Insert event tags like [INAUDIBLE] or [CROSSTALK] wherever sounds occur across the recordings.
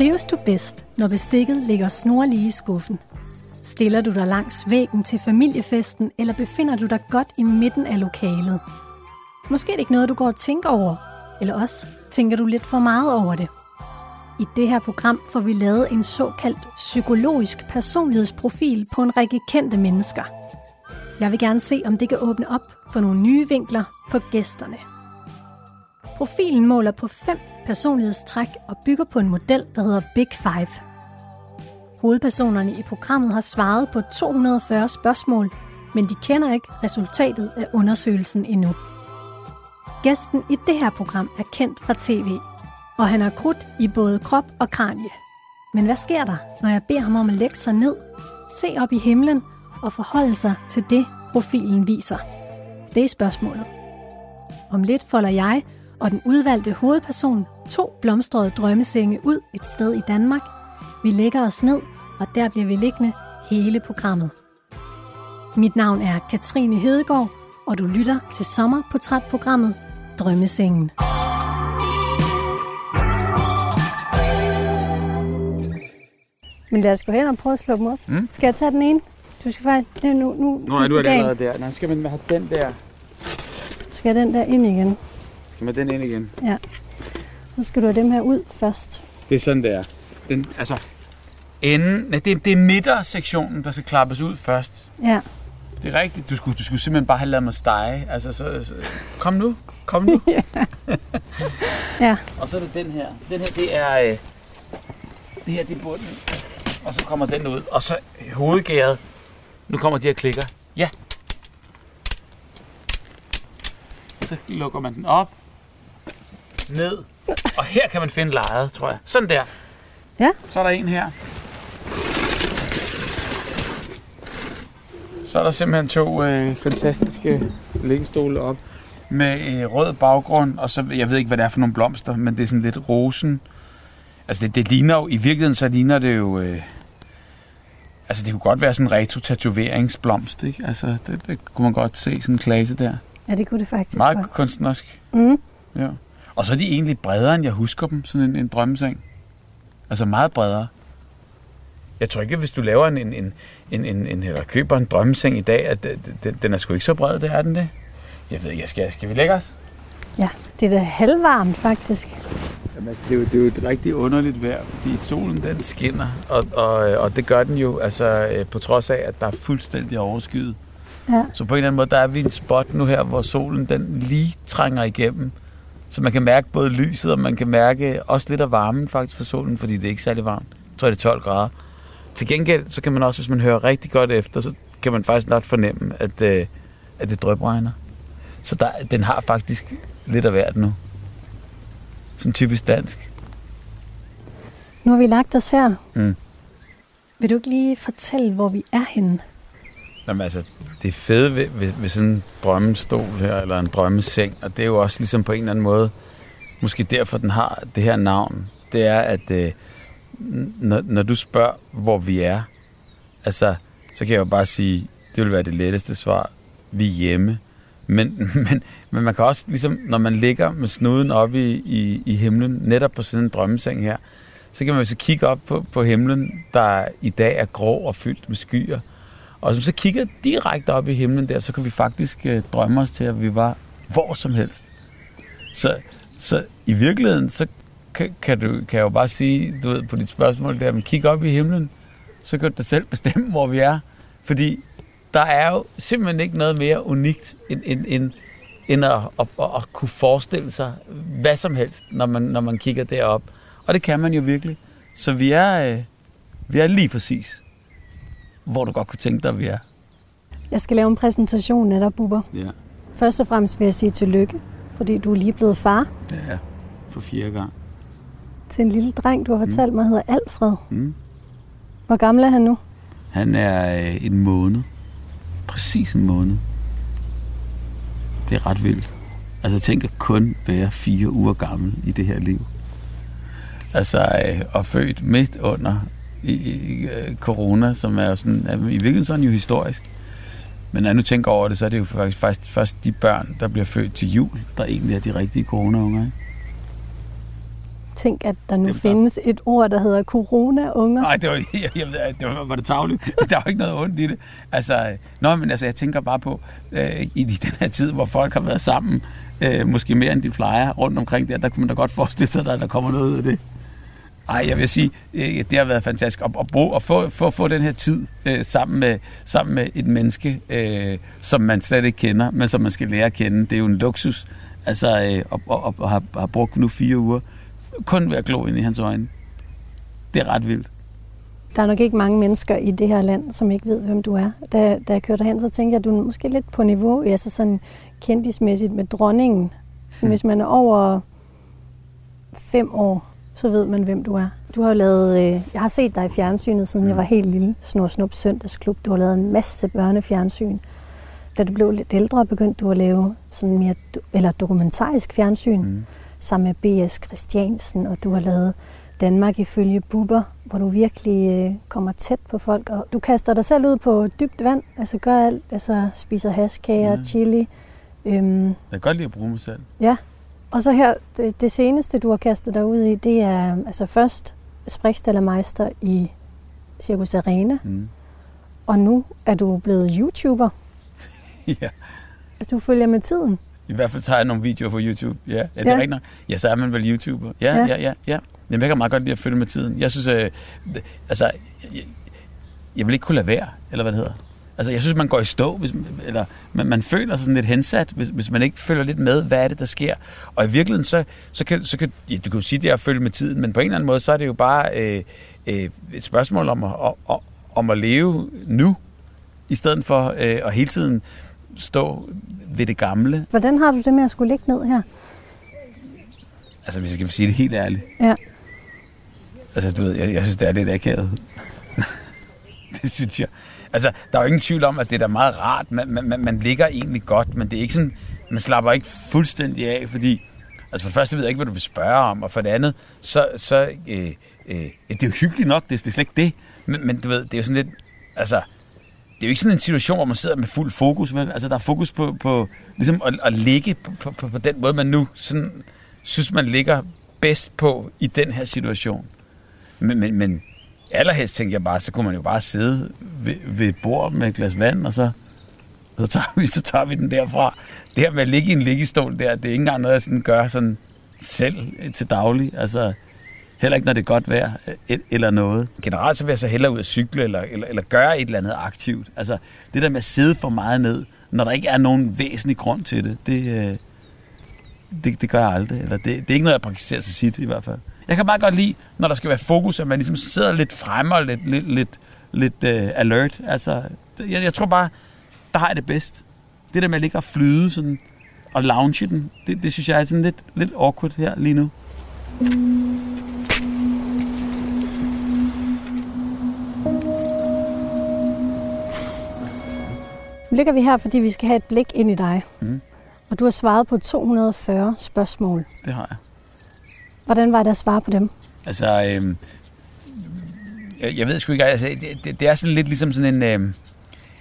Trives du bedst, når bestikket ligger snorlige i skuffen? Stiller du dig langs væggen til familiefesten, eller befinder du dig godt i midten af lokalet? Måske er det ikke noget, du går og tænker over, eller også tænker du lidt for meget over det. I det her program får vi lavet en såkaldt psykologisk personlighedsprofil på en række kendte mennesker. Jeg vil gerne se, om det kan åbne op for nogle nye vinkler på gæsterne. Profilen måler på fem personlighedstræk og bygger på en model, der hedder Big Five. Hovedpersonerne i programmet har svaret på 240 spørgsmål, men de kender ikke resultatet af undersøgelsen endnu. Gæsten i det her program er kendt fra tv, og han har krudt i både krop og kranie. Men hvad sker der, når jeg beder ham om at lægge sig ned, se op i himlen og forholde sig til det, profilen viser? Det er spørgsmålet. Om lidt folder jeg og den udvalgte hovedperson to blomstrede drømmesenge ud et sted i Danmark. Vi lægger os ned, og der bliver vi liggende hele programmet. Mit navn er Katrine Hedegaard, og du lytter til sommerportrætprogrammet Drømmesengen. Men lad os gå hen og prøve at slå dem op. Mm. Skal jeg tage den ene? Du skal faktisk... Det er nu, nu, Nå, nu er det allerede der. Nej, skal man have den der. Skal den der ind igen? Skal man den ind igen? Ja. Nu skal du have dem her ud først. Det er sådan, der. Den, altså, enden, nej, det, det er midtersektionen, der skal klappes ud først. Ja. Det er rigtigt. Du skulle, du skulle simpelthen bare have lavet mig stege. Altså, så, så, kom nu. Kom nu. [LAUGHS] ja. [LAUGHS] ja. Og så er det den her. Den her, det er... Øh, det her, det er bunden. Og så kommer den ud. Og så hovedgæret. Nu kommer de her klikker. Ja. Så lukker man den op. Ned. Og her kan man finde lejet, tror jeg. Sådan der. Ja. Så er der en her. Så er der simpelthen to øh, fantastiske liggestole op med øh, rød baggrund, og så, jeg ved ikke, hvad det er for nogle blomster, men det er sådan lidt rosen. Altså det, det ligner jo, i virkeligheden så ligner det jo, øh, altså det kunne godt være sådan en retro-tatoveringsblomst, ikke? Altså det, det kunne man godt se, sådan en klase der. Ja, det kunne det faktisk Meget godt. kunstnerisk. Mm. Ja. Og så er de egentlig bredere, end jeg husker dem, sådan en, en drømmeseng. Altså meget bredere. Jeg tror ikke, hvis du laver en, en, en, en, en, en eller køber en drømmeseng i dag, at den, den er sgu ikke så bred, det er den det? Jeg ved ikke, skal, skal vi lægge os? Ja, det er da halvvarmt faktisk. Jamen, altså, det, er jo, det er jo et rigtig underligt vejr, fordi solen den skinner, og, og, og det gør den jo altså, øh, på trods af, at der er fuldstændig overskyet. Ja. Så på en eller anden måde, der er vi en spot nu her, hvor solen den lige trænger igennem. Så man kan mærke både lyset, og man kan mærke også lidt af varmen faktisk for solen, fordi det er ikke særlig varmt. Jeg tror, det er 12 grader. Til gengæld, så kan man også, hvis man hører rigtig godt efter, så kan man faktisk nok fornemme, at, øh, at det drøbregner. Så der, den har faktisk lidt af hvert nu. Sådan typisk dansk. Nu har vi lagt os her. Mm. Vil du ikke lige fortælle, hvor vi er henne? Jamen altså, det fede ved, ved, ved sådan en drømmestol her, eller en drømmeseng, og det er jo også ligesom på en eller anden måde, måske derfor den har det her navn, det er, at øh, når, når du spørger, hvor vi er, altså, så kan jeg jo bare sige, det vil være det letteste svar, vi er hjemme. Men, [LAUGHS] men, men man kan også, ligesom, når man ligger med snuden op i, i, i himlen, netop på sådan en drømmeseng her, så kan man jo så kigge op på, på himlen, der i dag er grå og fyldt med skyer. Og hvis så kigger direkte op i himlen der, så kan vi faktisk øh, drømme os til, at vi var hvor som helst. Så, så i virkeligheden, så kan, kan, du, kan jeg jo bare sige, du ved, på dit spørgsmål der, men kig op i himlen, så kan du da selv [LAUGHS] bestemme, hvor vi er. Fordi der er jo simpelthen ikke noget mere unikt, end, end, end, end at, at, at, at kunne forestille sig hvad som helst, når man, når man kigger derop. Og det kan man jo virkelig. Så vi er, øh, vi er lige præcis, hvor du godt kunne tænke dig, at vi er. Jeg skal lave en præsentation af dig, Bubber. Ja, Først og fremmest vil jeg sige tillykke, fordi du er lige blevet far er for fire gang. til en lille dreng, du har fortalt mig hedder Alfred. Mm. Hvor gammel er han nu? Han er øh, en måned. Præcis en måned. Det er ret vildt. Altså tænk at kun være fire uger gammel i det her liv. Altså, øh, og født midt under i, i, øh, corona, som er sådan, er i virkeligheden sådan jo historisk. Men når jeg nu tænker over det, så er det jo faktisk, faktisk først de børn, der bliver født til jul, der egentlig er de rigtige corona-unger. Ikke? Tænk, at der nu Det er findes et ord, der hedder corona-unger. Nej, det var, [LAUGHS] jeg, jeg, det var, var det tavligt. [LAUGHS] Der var ikke noget ondt i det. Altså, nå, men altså, jeg tænker bare på, øh, i den her tid, hvor folk har været sammen, øh, måske mere end de plejer rundt omkring der, der kunne man da godt forestille sig, at der kommer noget ud af det. Ej, jeg vil sige, øh, det har været fantastisk at, at, bruge, at få, få, få den her tid øh, sammen, med, sammen med et menneske, øh, som man slet ikke kender, men som man skal lære at kende. Det er jo en luksus, altså øh, at, at, at have, have brugt nu fire uger, kun ved at glo ind i hans øjne. Det er ret vildt. Der er nok ikke mange mennesker i det her land, som ikke ved, hvem du er. Da, da jeg kørte hen, så tænkte jeg, at du er måske lidt på niveau, altså sådan kendismæssigt med dronningen. Så hvis man er over fem år, så ved man, hvem du er. Du har lavet, øh, jeg har set dig i fjernsynet, siden jeg var helt lille. Snor Snup Søndagsklub. Du har lavet en masse børnefjernsyn. Da du blev lidt ældre, begyndte du at lave sådan mere do- eller dokumentarisk fjernsyn mm. sammen med B.S. Christiansen, og du har lavet Danmark ifølge Bubber, hvor du virkelig øh, kommer tæt på folk, og du kaster dig selv ud på dybt vand, altså gør alt, altså spiser haskager, Mm. chili. Øhm, Jeg kan godt lide at bruge mig selv. Ja, og så her, det, det seneste, du har kastet dig ud i, det er altså først Sprikstallermeister i Circus Arena, Mm. og nu er du blevet YouTuber. [LAUGHS] ja. Altså, du følger med tiden. I hvert fald tager jeg nogle videoer på YouTube. Ja, ja det er Ja. rigtigt nok. Ja, så er man vel YouTuber. Ja, Ja. ja, ja. ja. Jamen, jeg kan meget godt lide at følge med tiden. Jeg synes, øh, altså, jeg, jeg vil ikke kunne lade være, eller hvad det hedder. Altså, jeg synes, man går i stå, hvis, eller man, man føler sig sådan lidt hensat, hvis, hvis man ikke følger lidt med, hvad er det, der sker. Og i virkeligheden, så, så kan, så kan ja, du kan jo sige, det er at følge med tiden, men på en eller anden måde, så er det jo bare øh, øh, et spørgsmål om at, om, om at leve nu, i stedet for øh, at hele tiden stå ved det gamle. Hvordan har du det med at skulle ligge ned her? Altså, hvis jeg skal sige det helt ærligt. Ja. Altså, du ved, jeg, jeg synes, det er lidt akavet. [LAUGHS] det synes jeg. Altså, der er jo ingen tvivl om, at det er da meget rart. Man, man, man- ligger egentlig godt, men det er ikke sådan, man slapper ikke fuldstændig af, fordi... Altså, for det første ved jeg ikke, hvad du vil spørge om, og for det andet, så... så øh, øh, det er jo hyggeligt nok, det, det er slet ikke det. Men, men du ved, det er jo sådan lidt... Altså, det er jo ikke sådan en situation, hvor man sidder med fuld fokus. Vel? Altså, der er fokus på, på ligesom at, at ligge på, på, på, på den måde, man nu sådan, synes, man ligger bedst på i den her situation. Men, men, men allerhelst tænker jeg bare, så kunne man jo bare sidde ved, ved et bord med et glas vand, og så, så, tager vi, så tager vi den derfra. Det her med at ligge i en liggestol der, det er ikke engang noget, jeg sådan gør sådan selv til daglig. Altså, heller ikke, når det er godt vejr e- eller noget. Generelt så vil jeg så hellere ud at cykle eller, eller, eller gøre et eller andet aktivt. Altså, det der med at sidde for meget ned, når der ikke er nogen væsentlig grund til det, det, øh, det, det gør jeg aldrig. Eller det, det er ikke noget, jeg praktiserer så sit i hvert fald. Jeg kan meget godt lide, når der skal være fokus, at man ligesom sidder lidt fremme og lidt, lidt, lidt, lidt uh, alert. Altså, jeg, jeg tror bare, der har jeg det bedst. Det der med at ligge og flyde sådan, og lounge den, det, det synes jeg er sådan lidt, lidt awkward her lige nu. Nu ligger vi her, fordi vi skal have et blik ind i dig. Mhm. Og du har svaret på 240 spørgsmål. Det har jeg. Hvordan var det at svare på dem? Altså, øhm, jeg, jeg ved sgu ikke, altså, det, det, det er sådan lidt ligesom sådan en... Øhm,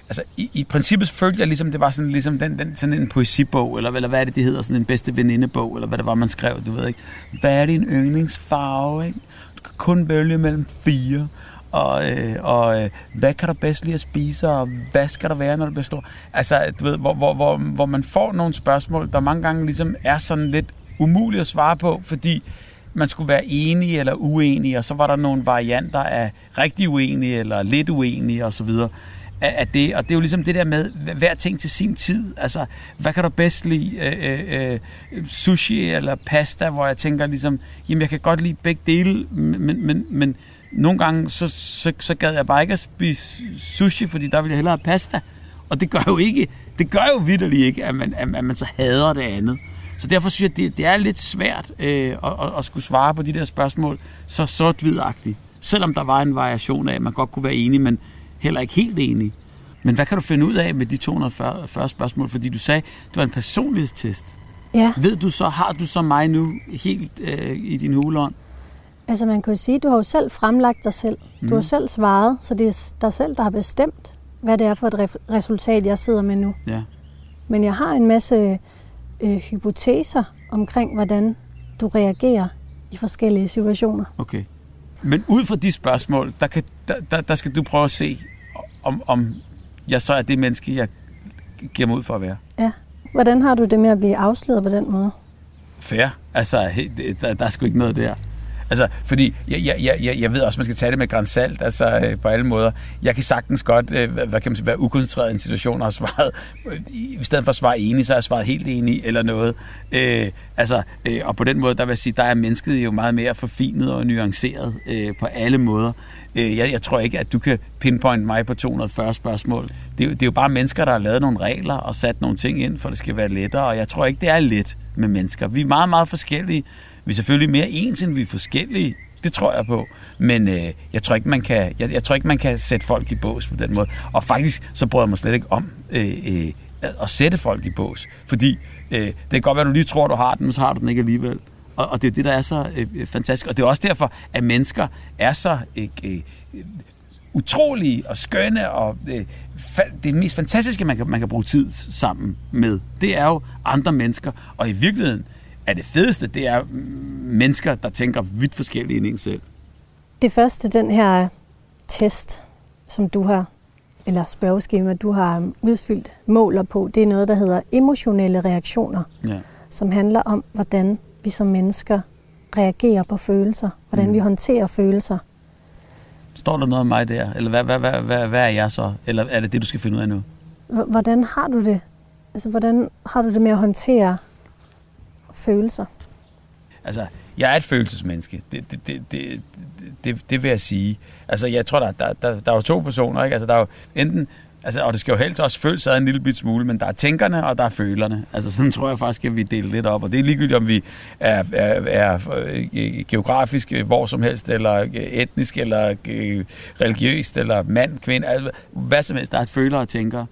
altså, i, i princippet følte jeg ligesom, det var sådan, ligesom den, den, sådan en poesibog, eller, eller hvad er det, det hedder, sådan en bedste venindebog, eller hvad det var, man skrev, du ved ikke. Hvad er din yndlingsfarve, ikke? Du kan kun vælge mellem fire. Og, øh, og øh, hvad kan du bedst lide at spise, og hvad skal der være, når du bliver stor? Altså, du ved, hvor, hvor, hvor, hvor man får nogle spørgsmål, der mange gange ligesom er sådan lidt umuligt at svare på, fordi man skulle være enige eller uenige, og så var der nogle varianter af rigtig uenige eller lidt uenige osv. Af af det, og det er jo ligesom det der med hver ting til sin tid. Altså, hvad kan du bedst lide? Øh, øh, øh, sushi eller pasta, hvor jeg tænker ligesom, jamen jeg kan godt lide begge dele, men, men, men nogle gange så, så, så gad jeg bare ikke at spise sushi, fordi der ville jeg hellere have pasta. Og det gør jo ikke, det gør jo vidderligt ikke, at man, at, at man så hader det andet. Så derfor synes jeg, det, det er lidt svært øh, at, at, at skulle svare på de der spørgsmål så sort-hvidagtigt. Selvom der var en variation af, at man godt kunne være enig, men heller ikke helt enig. Men hvad kan du finde ud af med de 240 40 spørgsmål? Fordi du sagde, det var en personlighedstest. Ja, Ved du så, har du så mig nu helt øh, i din hulånd? altså man kan jo sige, du har jo selv fremlagt dig selv. Du har Mhm. selv svaret, så det er dig selv, der har bestemt, hvad det er for et re- resultat, jeg sidder med nu. Ja. Men jeg har en masse øh, hypoteser omkring, hvordan du reagerer i forskellige situationer. Okay. Men ud fra de spørgsmål, der, kan, der, der, der skal du prøve at se, om, om jeg så er det menneske, jeg giver mig ud for at være. Ja. Hvordan har du det med at blive afsløret på den måde? Fair. Altså, der, der er sgu ikke noget der. Altså, fordi jeg, jeg, jeg, jeg ved også, man skal tage det med grænsalt, altså øh, på alle måder. Jeg kan sagtens godt, øh, hvad kan man sige, være ukoncentreret i en situation og have svaret, øh, i stedet for at svare enig, så har jeg svaret helt enig eller noget. Øh, altså, øh, og på den måde, der vil jeg sige, der er mennesket jo meget mere forfinet og nuanceret øh, på alle måder. Øh, jeg, jeg tror ikke, at du kan pinpoint mig på 240 spørgsmål. Det, er, det er jo bare mennesker, der har lavet nogle regler og sat nogle ting ind, for det skal være lettere, og jeg tror ikke, det er let med mennesker. Vi er meget, meget forskellige, vi er selvfølgelig mere ens, end vi er forskellige. Det tror jeg på. Men øh, jeg, tror ikke, man kan, jeg, jeg tror ikke, man kan sætte folk i bås på den måde. Og faktisk, så bryder jeg mig slet ikke om øh, øh, at sætte folk i bås. Fordi øh, det kan godt være, at du lige tror, du har den, men så har du den ikke alligevel. Og, og det er det, der er så øh, øh, fantastisk. Og det er også derfor, at mennesker er så øh, øh, utrolige og skønne, og øh, det mest fantastiske, man kan, man kan bruge tid sammen med, det er jo andre mennesker. Og i virkeligheden, er det fedeste, det er mennesker, der tænker vidt forskelligt end en selv. Det første, den her test, som du har, eller spørgeskema, du har udfyldt måler på, det er noget, der hedder emotionelle reaktioner, ja. som handler om, hvordan vi som mennesker reagerer på følelser, hvordan mm. vi håndterer følelser. Står der noget om mig der? Eller hvad, hvad, hvad, hvad, hvad er jeg så? Eller er det det, du skal finde ud af nu? Hvordan har du det? Altså, hvordan har du det med at håndtere følelser? Altså, jeg er et følelsesmenneske. Det, det, det, det, det, det vil jeg sige. Altså, jeg tror, der, der, der, der er jo to personer, ikke? Altså, der er jo enten... Altså, og det skal jo helst også føles af en lille bit smule, men der er tænkerne, og der er følerne. Altså, sådan tror jeg faktisk, at vi deler lidt op. Og det er ligegyldigt, om vi er, er, er geografisk hvor som helst, eller etnisk, eller religiøst, eller mand, kvinde, altså, hvad som helst. Der er følere og tænkere.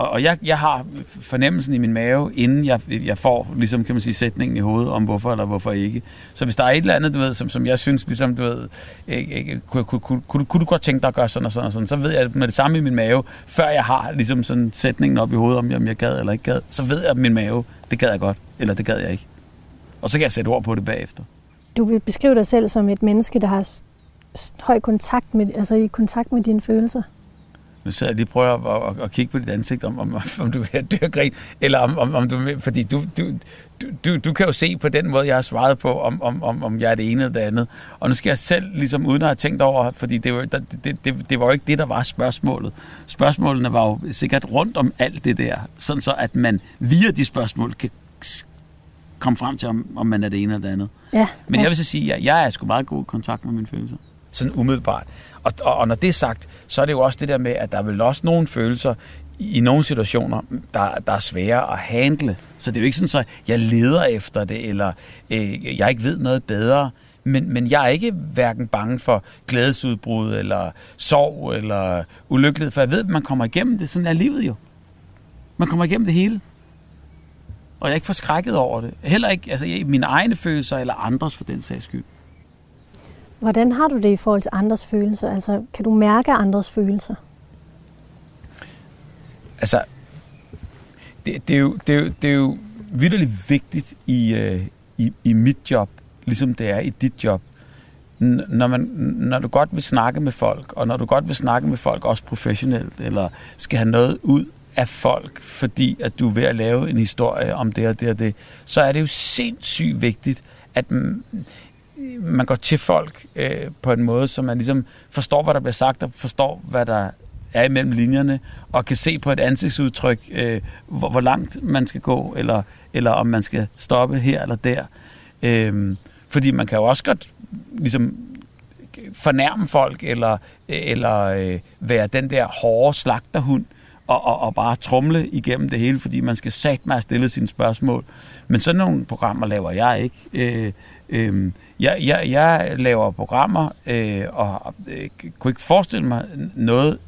Og, og jeg, jeg har fornemmelsen i min mave, inden jeg, jeg får, ligesom kan man sige, sætningen i hovedet om hvorfor eller hvorfor ikke. Så hvis der er et eller andet, du ved, som, som jeg synes, ligesom, du ved, ikke, ikke, kunne, kunne, kunne, kunne, kunne du godt tænke dig at gøre sådan og sådan og sådan, så ved jeg med det samme i min mave, før jeg har ligesom sådan sætningen op i hovedet, om, om jeg gad eller ikke gad, så ved jeg at min mave, det gad jeg godt, eller det gad jeg ikke. Og så kan jeg sætte ord på det bagefter. Du vil beskrive dig selv som et menneske, der har høj kontakt med, altså i kontakt med dine følelser. Nu sidder jeg lige prøver at, at, at kigge på dit ansigt, om, om, om du vil dø grin, eller om, om, om du fordi du, du, du, du kan jo se på den måde, jeg har svaret på, om, om, om, om jeg er det ene eller det andet. Og nu skal jeg selv, ligesom uden at have tænkt over, fordi det var, det, det, det var jo ikke det, der var spørgsmålet. Spørgsmålene var jo sikkert rundt om alt det der, sådan så at man via de spørgsmål kan komme frem til, om, om man er det ene eller det andet. Ja, Men ja. jeg vil så sige, at jeg er sgu meget god kontakt med mine følelser. Sådan umiddelbart. Og, og, og når det er sagt, så er det jo også det der med, at der er vel også nogle følelser i, i nogle situationer, der, der er svære at handle. Så det er jo ikke sådan, at jeg leder efter det, eller øh, jeg ikke ved noget bedre. Men, men jeg er ikke hverken bange for glædesudbrud, eller sorg, eller ulykkelighed, for jeg ved, at man kommer igennem det. Sådan er livet jo. Man kommer igennem det hele. Og jeg er ikke forskrækket over det. Heller ikke altså, mine egne følelser, eller andres for den sags skyld. Hvordan har du det i forhold til andres følelser? Altså, kan du mærke andres følelser? Altså, det, det, er, jo, det, er, jo, det er jo vidderligt vigtigt i, øh, i, i mit job, ligesom det er i dit job. Når, man, når du godt vil snakke med folk, og når du godt vil snakke med folk også professionelt, eller skal have noget ud af folk, fordi at du er ved at lave en historie om det og det og det, så er det jo sindssygt vigtigt, at man går til folk øh, på en måde, så man ligesom forstår, hvad der bliver sagt, og forstår, hvad der er imellem linjerne, og kan se på et ansigtsudtryk, øh, hvor, hvor langt man skal gå, eller, eller om man skal stoppe her eller der. Øh, fordi man kan jo også godt ligesom fornærme folk, eller, eller øh, være den der hårde slagterhund, og, og, og bare trumle igennem det hele, fordi man skal sagt med at stille sine spørgsmål. Men sådan nogle programmer laver jeg ikke. Øh, øh, jeg, jeg, jeg laver programmer, øh, og øh, kunne ikke forestille mig noget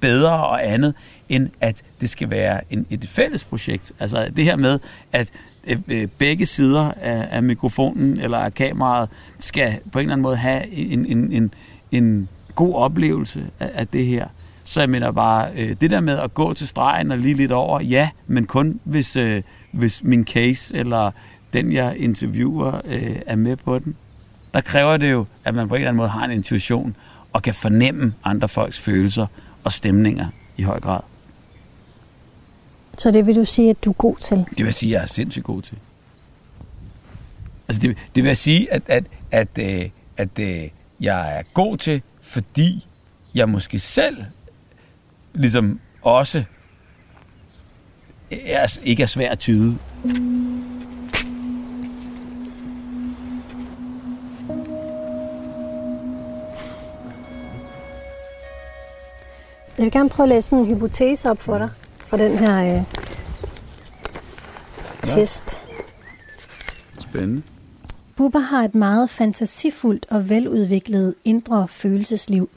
bedre og andet, end at det skal være en, et fælles projekt. Altså det her med, at øh, øh, begge sider af, af mikrofonen eller af kameraet skal på en eller anden måde have en, en, en, en god oplevelse af, af det her. Så jeg mener bare, øh, det der med at gå til stregen og lige lidt over, ja, men kun hvis, øh, hvis min case eller den, jeg interviewer, øh, er med på den. der kræver det jo, at man på en eller anden måde har en intuition og kan fornemme andre folks følelser og stemninger i høj grad. Så det vil du sige, at du er god til? Det vil sige, at jeg er sindssygt god til. Altså det, det vil sige, at, at, at, at, øh, at, at øh, jeg er god til, fordi jeg måske selv ligesom også er, ikke er svær at tyde. Jeg vil gerne prøve at læse en hypotese op for dig, for den her øh, test. Spændende. Bubber har et meget fantasifuldt og veludviklet indre følelsesliv.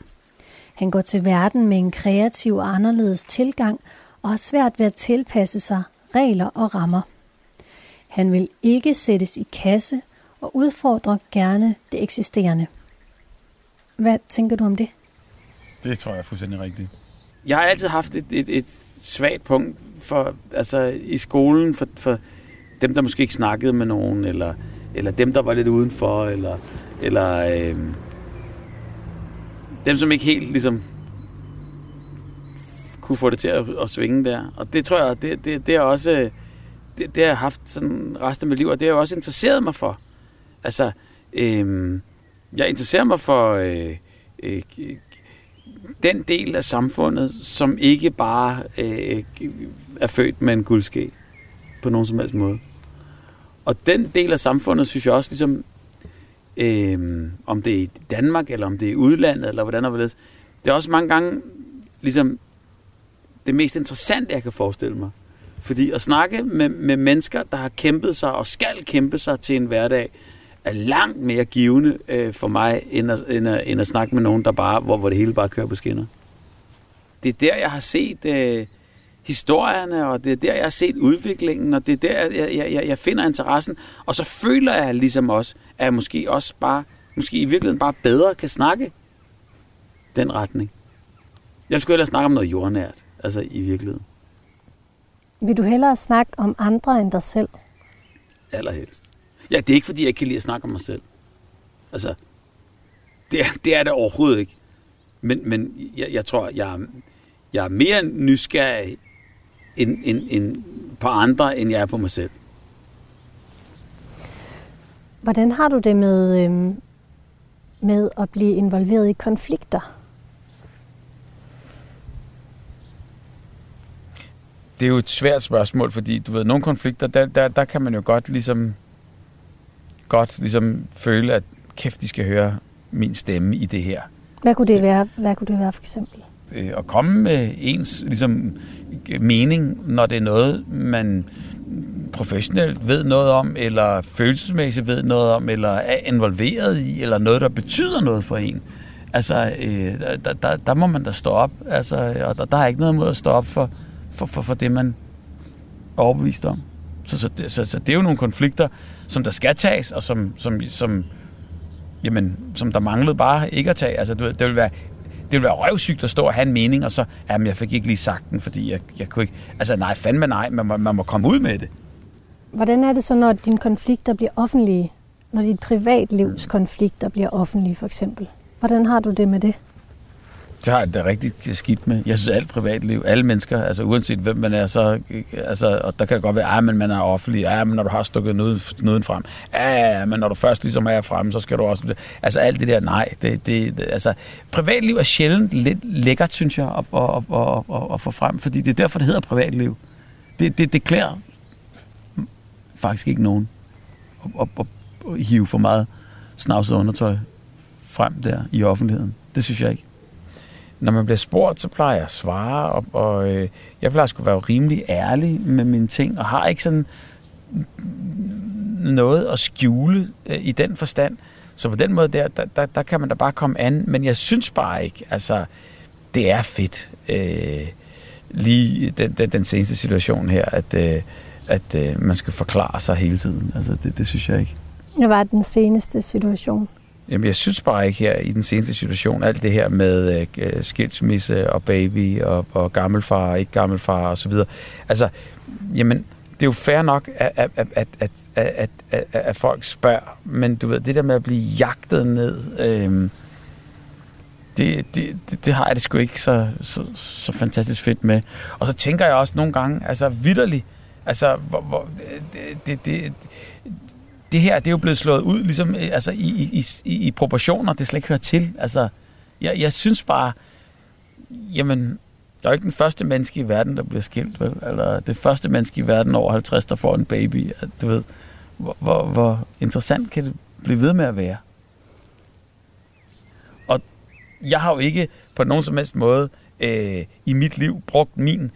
Han går til verden med en kreativ og anderledes tilgang og har svært ved at tilpasse sig regler og rammer. Han vil ikke sættes i kasse og udfordrer gerne det eksisterende. Hvad tænker du om det? Det tror jeg er fuldstændig rigtigt. Jeg har altid haft et, et, et svagt punkt for, altså, i skolen for, for dem, der måske ikke snakkede med nogen, eller, eller dem, der var lidt udenfor, eller, eller øh, dem, som ikke helt ligesom kunne få det til at, at svinge der. Og det tror jeg, det, det, det er også, det, det har jeg haft sådan resten af mit liv, og det har jeg også interesseret mig for. Altså, øh, jeg interesserer mig for øh, øh, den del af samfundet, som ikke bare øh, er født med en guldske på nogen som helst måde. Og den del af samfundet, synes jeg også, ligesom, øh, om det er i Danmark, eller om det er i udlandet, eller hvordan og hvorledes, det er også mange gange ligesom det mest interessante, jeg kan forestille mig. Fordi at snakke med, med mennesker, der har kæmpet sig og skal kæmpe sig til en hverdag, er langt mere givende øh, for mig, end at, end, at, end at snakke med nogen, der bare, hvor, hvor det hele bare kører på skinner. Det er der, jeg har set øh, historierne, og det er der, jeg har set udviklingen, og det er der, jeg, jeg, jeg finder interessen. Og så føler jeg ligesom også, at jeg måske også bare, måske i virkeligheden bare bedre kan snakke den retning. Jeg skulle hellere snakke om noget jordnært, altså i virkeligheden. Vil du hellere snakke om andre end dig selv? Allerhelst. Ja, det er ikke, fordi jeg ikke kan lide at snakke om mig selv. Altså, det er det, er det overhovedet ikke. Men, men jeg, jeg tror, jeg, jeg er mere nysgerrig end, end, end på andre, end jeg er på mig selv. Hvordan har du det med, øhm, med at blive involveret i konflikter? Det er jo et svært spørgsmål, fordi du ved, nogle konflikter, der, der, der kan man jo godt ligesom godt ligesom føle, at kæft, de skal høre min stemme i det her. Hvad kunne det være, Hvad kunne det være for eksempel? Øh, at komme med ens ligesom, mening, når det er noget, man professionelt ved noget om, eller følelsesmæssigt ved noget om, eller er involveret i, eller noget, der betyder noget for en. Altså, øh, der, der, der må man da stå op, altså, og der, der er ikke noget mod at stå op for, for, for, for det, man er overbevist om. Så, så, så, så det er jo nogle konflikter, som der skal tages, og som, som, som, jamen, som der manglede bare ikke at tage. Altså, det, det vil være det vil være røvsygt at stå og have en mening, og så, jamen, jeg fik ikke lige sagt den, fordi jeg, jeg kunne ikke... Altså, nej, fandme nej, man må, man må komme ud med det. Hvordan er det så, når dine konflikter bliver offentlige? Når dit privatlivs konflikter bliver offentlige, for eksempel? Hvordan har du det med det? Det har jeg da rigtig skidt med. Jeg synes, alt privatliv, alle mennesker, altså uanset hvem man er, så, altså, og der kan det godt være, at man, man er offentlig, ja, men når du har stukket noget frem, ja, men når du først ligesom er frem, så skal du også... Altså alt det der, nej, det, det, det altså, privatliv er sjældent lidt lækkert, synes jeg, at, at, at, at, at få frem, fordi det er derfor, det hedder privatliv. Det, det, det klæder faktisk ikke nogen at, at, at, at hive for meget snavset undertøj frem der i offentligheden. Det synes jeg ikke når man bliver spurgt, så plejer jeg at svare, og, og øh, jeg plejer at skulle være rimelig ærlig med mine ting, og har ikke sådan noget at skjule øh, i den forstand. Så på den måde der, der, der, der kan man da bare komme an, men jeg synes bare ikke, altså, det er fedt, øh, lige den, den, den seneste situation her, at, øh, at øh, man skal forklare sig hele tiden. Altså, det, det synes jeg ikke. Hvad var den seneste situation? Jamen, jeg synes bare ikke her i den seneste situation, alt det her med øh, øh, skilsmisse og baby og, og gammelfar og ikke gammelfar og så videre. Altså, jamen, det er jo fair nok, at, at, at, at, at, at, at, at folk spørger, men du ved, det der med at blive jagtet ned, øh, det, det, det, det har jeg det sgu ikke så, så, så fantastisk fedt med. Og så tænker jeg også nogle gange, altså vidderligt, altså hvor, hvor, det, det, det, det her, det er jo blevet slået ud ligesom, øh, altså, i, i, i, i proportioner, det slet ikke hører til. Altså, jeg, jeg synes bare, jamen, jeg er ikke den første menneske i verden, der bliver skilt, vel? Eller det første menneske i verden over 50, der får en baby. Du ved, hvor, hvor, hvor interessant kan det blive ved med at være? Og jeg har jo ikke på nogen som helst måde øh, i mit liv brugt min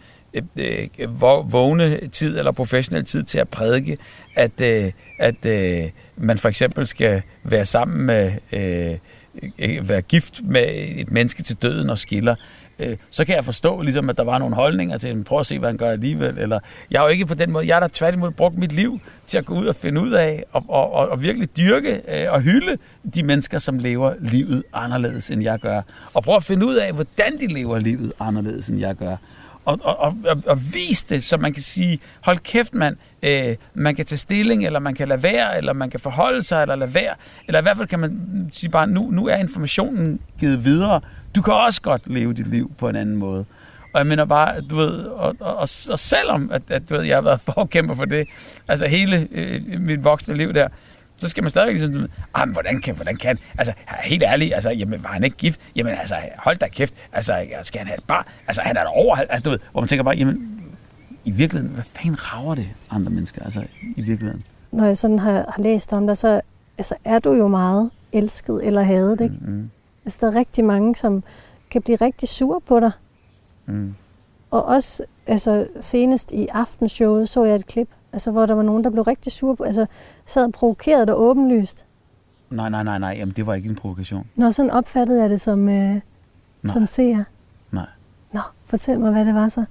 øh, øh, vågne tid eller professionel tid til at prædike, at, øh, at øh, man for eksempel skal være sammen med, øh, øh være gift med et menneske til døden og skiller øh, så kan jeg forstå, ligesom, at der var nogle holdninger til, prøv at se, hvad han gør alligevel. Eller, jeg har jo ikke på den måde, jeg har da tværtimod brugt mit liv til at gå ud og finde ud af, og, og, og, og virkelig dyrke øh, og hylde de mennesker, som lever livet anderledes, end jeg gør. Og prøve at finde ud af, hvordan de lever livet anderledes, end jeg gør og, og, og, og vise det, så man kan sige, hold kæft mand, øh, man kan tage stilling, eller man kan lade være, eller man kan forholde sig, eller lade være. Eller i hvert fald kan man sige bare, nu, nu er informationen givet videre. Du kan også godt leve dit liv på en anden måde. Og jeg mener bare, du ved, og, og, og, og selvom at, at du ved, jeg har været forkæmper for det, altså hele øh, mit voksne liv der, så skal man stadig ligesom, ah, men hvordan kan, hvordan kan, altså helt ærligt, altså, jamen, var han ikke gift? Jamen altså, hold da kæft, altså, skal han have et bar? Altså, han er der over, altså, du ved, hvor man tænker bare, jamen, i virkeligheden, hvad fanden rager det andre mennesker, altså, i virkeligheden? Når jeg sådan har, har læst om dig, så altså, er du jo meget elsket eller hadet, ikke? Mm-hmm. Altså, der er rigtig mange, som kan blive rigtig sure på dig. Mm. Og også, altså, senest i aftenshowet så jeg et klip, Altså, hvor der var nogen, der blev rigtig sure på, altså sad og provokerede dig åbenlyst. Nej, nej, nej, nej, jamen det var ikke en provokation. Nå, sådan opfattede jeg det som, øh, som seer. Nej. Nå, fortæl mig, hvad det var så.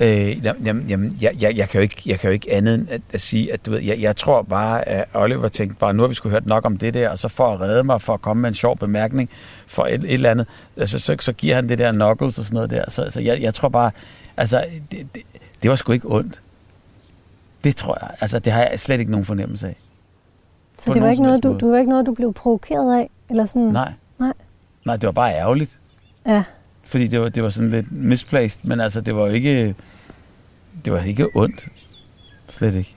Øh, jamen, jamen jeg, jeg, jeg, kan jo ikke, jeg kan jo ikke andet end at, at sige, at du ved, jeg, jeg tror bare, at Oliver tænkte bare, nu har vi skulle hørt nok om det der, og så for at redde mig, for at komme med en sjov bemærkning for et, et eller andet, altså, så, så giver han det der knuckles og sådan noget der. Så, så jeg, jeg tror bare, altså, det, det, det var sgu ikke ondt. Det tror jeg. Altså, det har jeg slet ikke nogen fornemmelse af. Så det var, ikke noget, du, du var ikke noget, du blev provokeret af? Eller sådan? Nej. Nej. Nej, det var bare ærgerligt. Ja. Fordi det var, det var sådan lidt misplaced, men altså, det var ikke, det var ikke ondt. Slet ikke.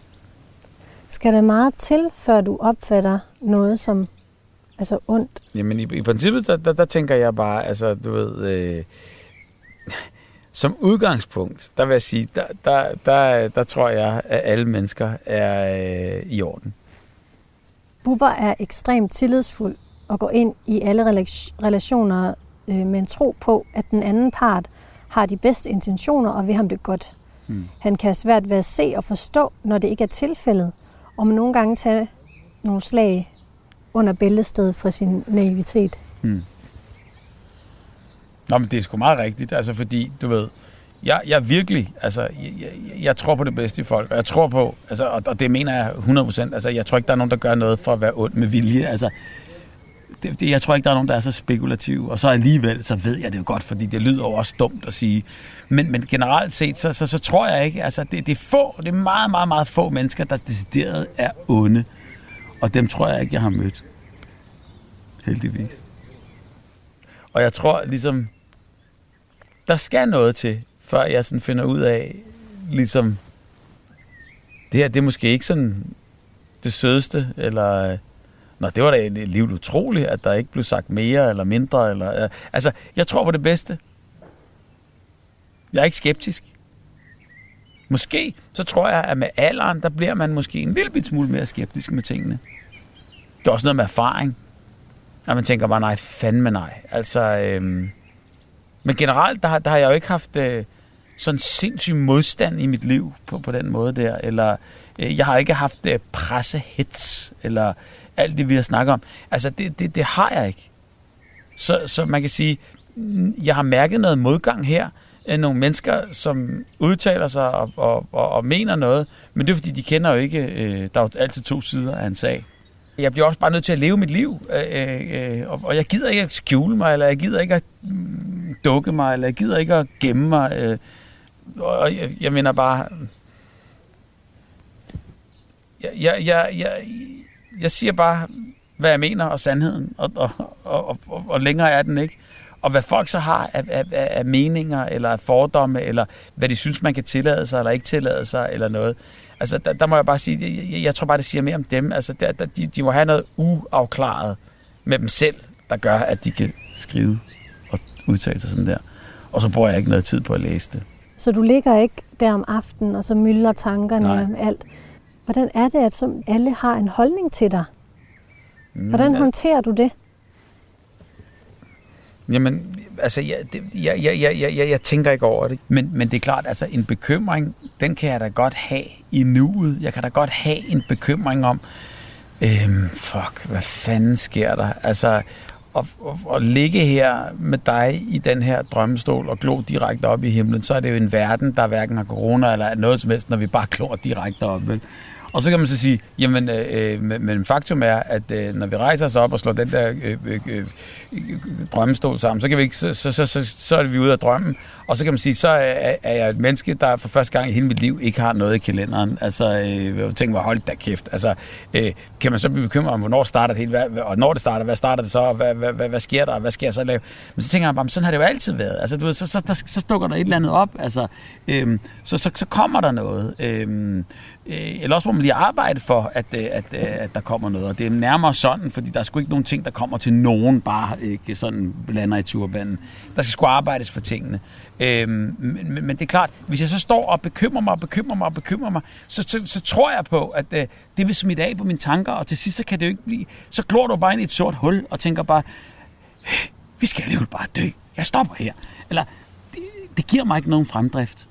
Skal der meget til, før du opfatter noget som altså ondt? Jamen, i, i princippet, der, der, der tænker jeg bare, altså, du ved, øh, som udgangspunkt, der vil jeg sige, der, der, der, der tror jeg, at alle mennesker er øh, i orden. Bubber er ekstremt tillidsfuld og går ind i alle relationer øh, med en tro på, at den anden part har de bedste intentioner og vil ham det godt. Mm. Han kan svært ved at se og forstå, når det ikke er tilfældet, og man nogle gange tage nogle slag under bæltestedet for sin naivitet. Mm. Nå, men det er sgu meget rigtigt, altså fordi, du ved, jeg, jeg virkelig, altså, jeg, jeg, jeg tror på det bedste i folk, og jeg tror på, altså, og, og det mener jeg 100%, altså, jeg tror ikke, der er nogen, der gør noget for at være ond med vilje, altså, det, det, jeg tror ikke, der er nogen, der er så spekulativ, og så alligevel, så ved jeg det jo godt, fordi det lyder jo også dumt at sige, men, men generelt set, så, så, så tror jeg ikke, altså, det, det er få, det er meget, meget, meget få mennesker, der decideret er onde, og dem tror jeg ikke, jeg har mødt. Heldigvis. Og jeg tror ligesom, der skal noget til, før jeg sådan finder ud af, ligesom, det her, det er måske ikke sådan det sødeste, eller, nå, det var da et liv utroligt, at der ikke blev sagt mere eller mindre, eller, altså, jeg tror på det bedste. Jeg er ikke skeptisk. Måske, så tror jeg, at med alderen, der bliver man måske en lille smule mere skeptisk med tingene. Det er også noget med erfaring. Og man tænker bare, nej, fandme nej. Altså, øhm, men generelt, der, har, der har jeg jo ikke haft øh, sådan sindssyg modstand i mit liv på, på den måde der. Eller øh, jeg har ikke haft øh, pressehits, eller alt det, vi har snakket om. Altså, det, det, det har jeg ikke. Så, så man kan sige, jeg har mærket noget modgang her. af nogle mennesker, som udtaler sig og, og, og, og mener noget, men det er fordi, de kender jo ikke, øh, der er jo altid to sider af en sag jeg bliver også bare nødt til at leve mit liv, øh, øh, og, og jeg gider ikke at skjule mig, eller jeg gider ikke at mm, dukke mig, eller jeg gider ikke at gemme mig. Øh, og jeg, jeg mener bare, jeg, jeg, jeg, jeg, jeg siger bare, hvad jeg mener, og sandheden, og, og, og, og, og længere er den ikke. Og hvad folk så har af, af, af meninger, eller af fordomme, eller hvad de synes, man kan tillade sig, eller ikke tillade sig, eller noget. Altså, der, der må jeg bare sige, jeg, jeg, jeg tror bare, det siger mere om dem. Altså, der, der, de, de må have noget uafklaret med dem selv, der gør, at de kan skrive og udtale sig sådan der. Og så bruger jeg ikke noget tid på at læse det. Så du ligger ikke der om aftenen, og så mylder tankerne Nej. om alt. Hvordan er det, at som alle har en holdning til dig? Hvordan håndterer du det? Jamen, altså, jeg, det, jeg, jeg, jeg, jeg, jeg tænker ikke over det. Men, men det er klart, altså, en bekymring, den kan jeg da godt have i nuet. Jeg kan da godt have en bekymring om, øhm, fuck, hvad fanden sker der? Altså, at, at, at ligge her med dig i den her drømmestol og glo direkte op i himlen, så er det jo en verden, der hverken har corona eller noget som helst, når vi bare glor direkte op. Vel? Og så kan man så sige, jamen, øh, øh men faktum er, at øh, når vi rejser os op og slår den der øh øh, øh, øh, drømmestol sammen, så, kan vi ikke, så, så, så, så, så er vi ude af drømmen. Og så kan man sige, så er, er jeg et menneske, der for første gang i hele mit liv ikke har noget i kalenderen. Altså, øh, jeg tænker mig, hold da kæft. Altså, øh, kan man så blive bekymret om, hvornår starter det hele, hvad, og når det starter, hvad starter det så, og hvad, hvad, hvad, hvad sker der, hvad sker jeg så lave? Men så tænker jeg bare, sådan har det jo altid været. Altså, du ved, så, så, der, så dukker der et eller andet op. Altså, øh, så, så, så kommer der noget. Øh, Øh, eller også må man lige arbejde for, at, øh, at, at, at der kommer noget. Og det er nærmere sådan, fordi der er sgu ikke nogen ting, der kommer til nogen, bare ikke sådan blander i turbanen. Der skal sgu arbejdes for tingene. Øhm, men, men det er klart, hvis jeg så står og bekymrer mig og bekymrer mig og bekymrer mig, så, så, så tror jeg på, at øh, det vil smitte af på mine tanker, og til sidst så kan det jo ikke blive... Så glor du bare ind i et sort hul og tænker bare, vi skal alligevel bare dø. Jeg stopper her. Eller, det, det giver mig ikke nogen fremdrift.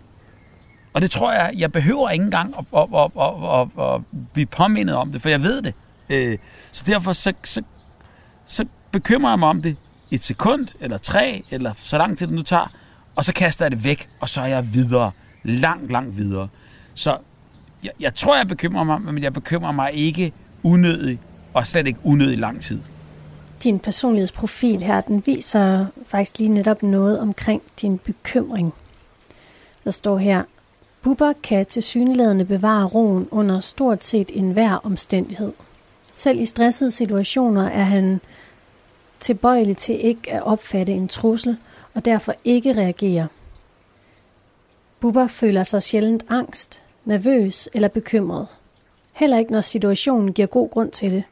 Og det tror jeg, jeg behøver ikke engang at, at, at, at, at, at blive påmindet om det, for jeg ved det. Øh, så derfor så, så, så bekymrer jeg mig om det et sekund, eller tre, eller så lang tid det nu tager, og så kaster jeg det væk, og så er jeg videre. Langt, langt videre. Så jeg, jeg tror, jeg bekymrer mig, men jeg bekymrer mig ikke unødigt, og slet ikke unødigt lang tid. Din personlighedsprofil her, den viser faktisk lige netop noget omkring din bekymring. Der står her, Bubber kan tilsyneladende bevare roen under stort set enhver omstændighed. Selv i stressede situationer er han tilbøjelig til ikke at opfatte en trussel og derfor ikke reagere. Bubber føler sig sjældent angst, nervøs eller bekymret. Heller ikke når situationen giver god grund til det.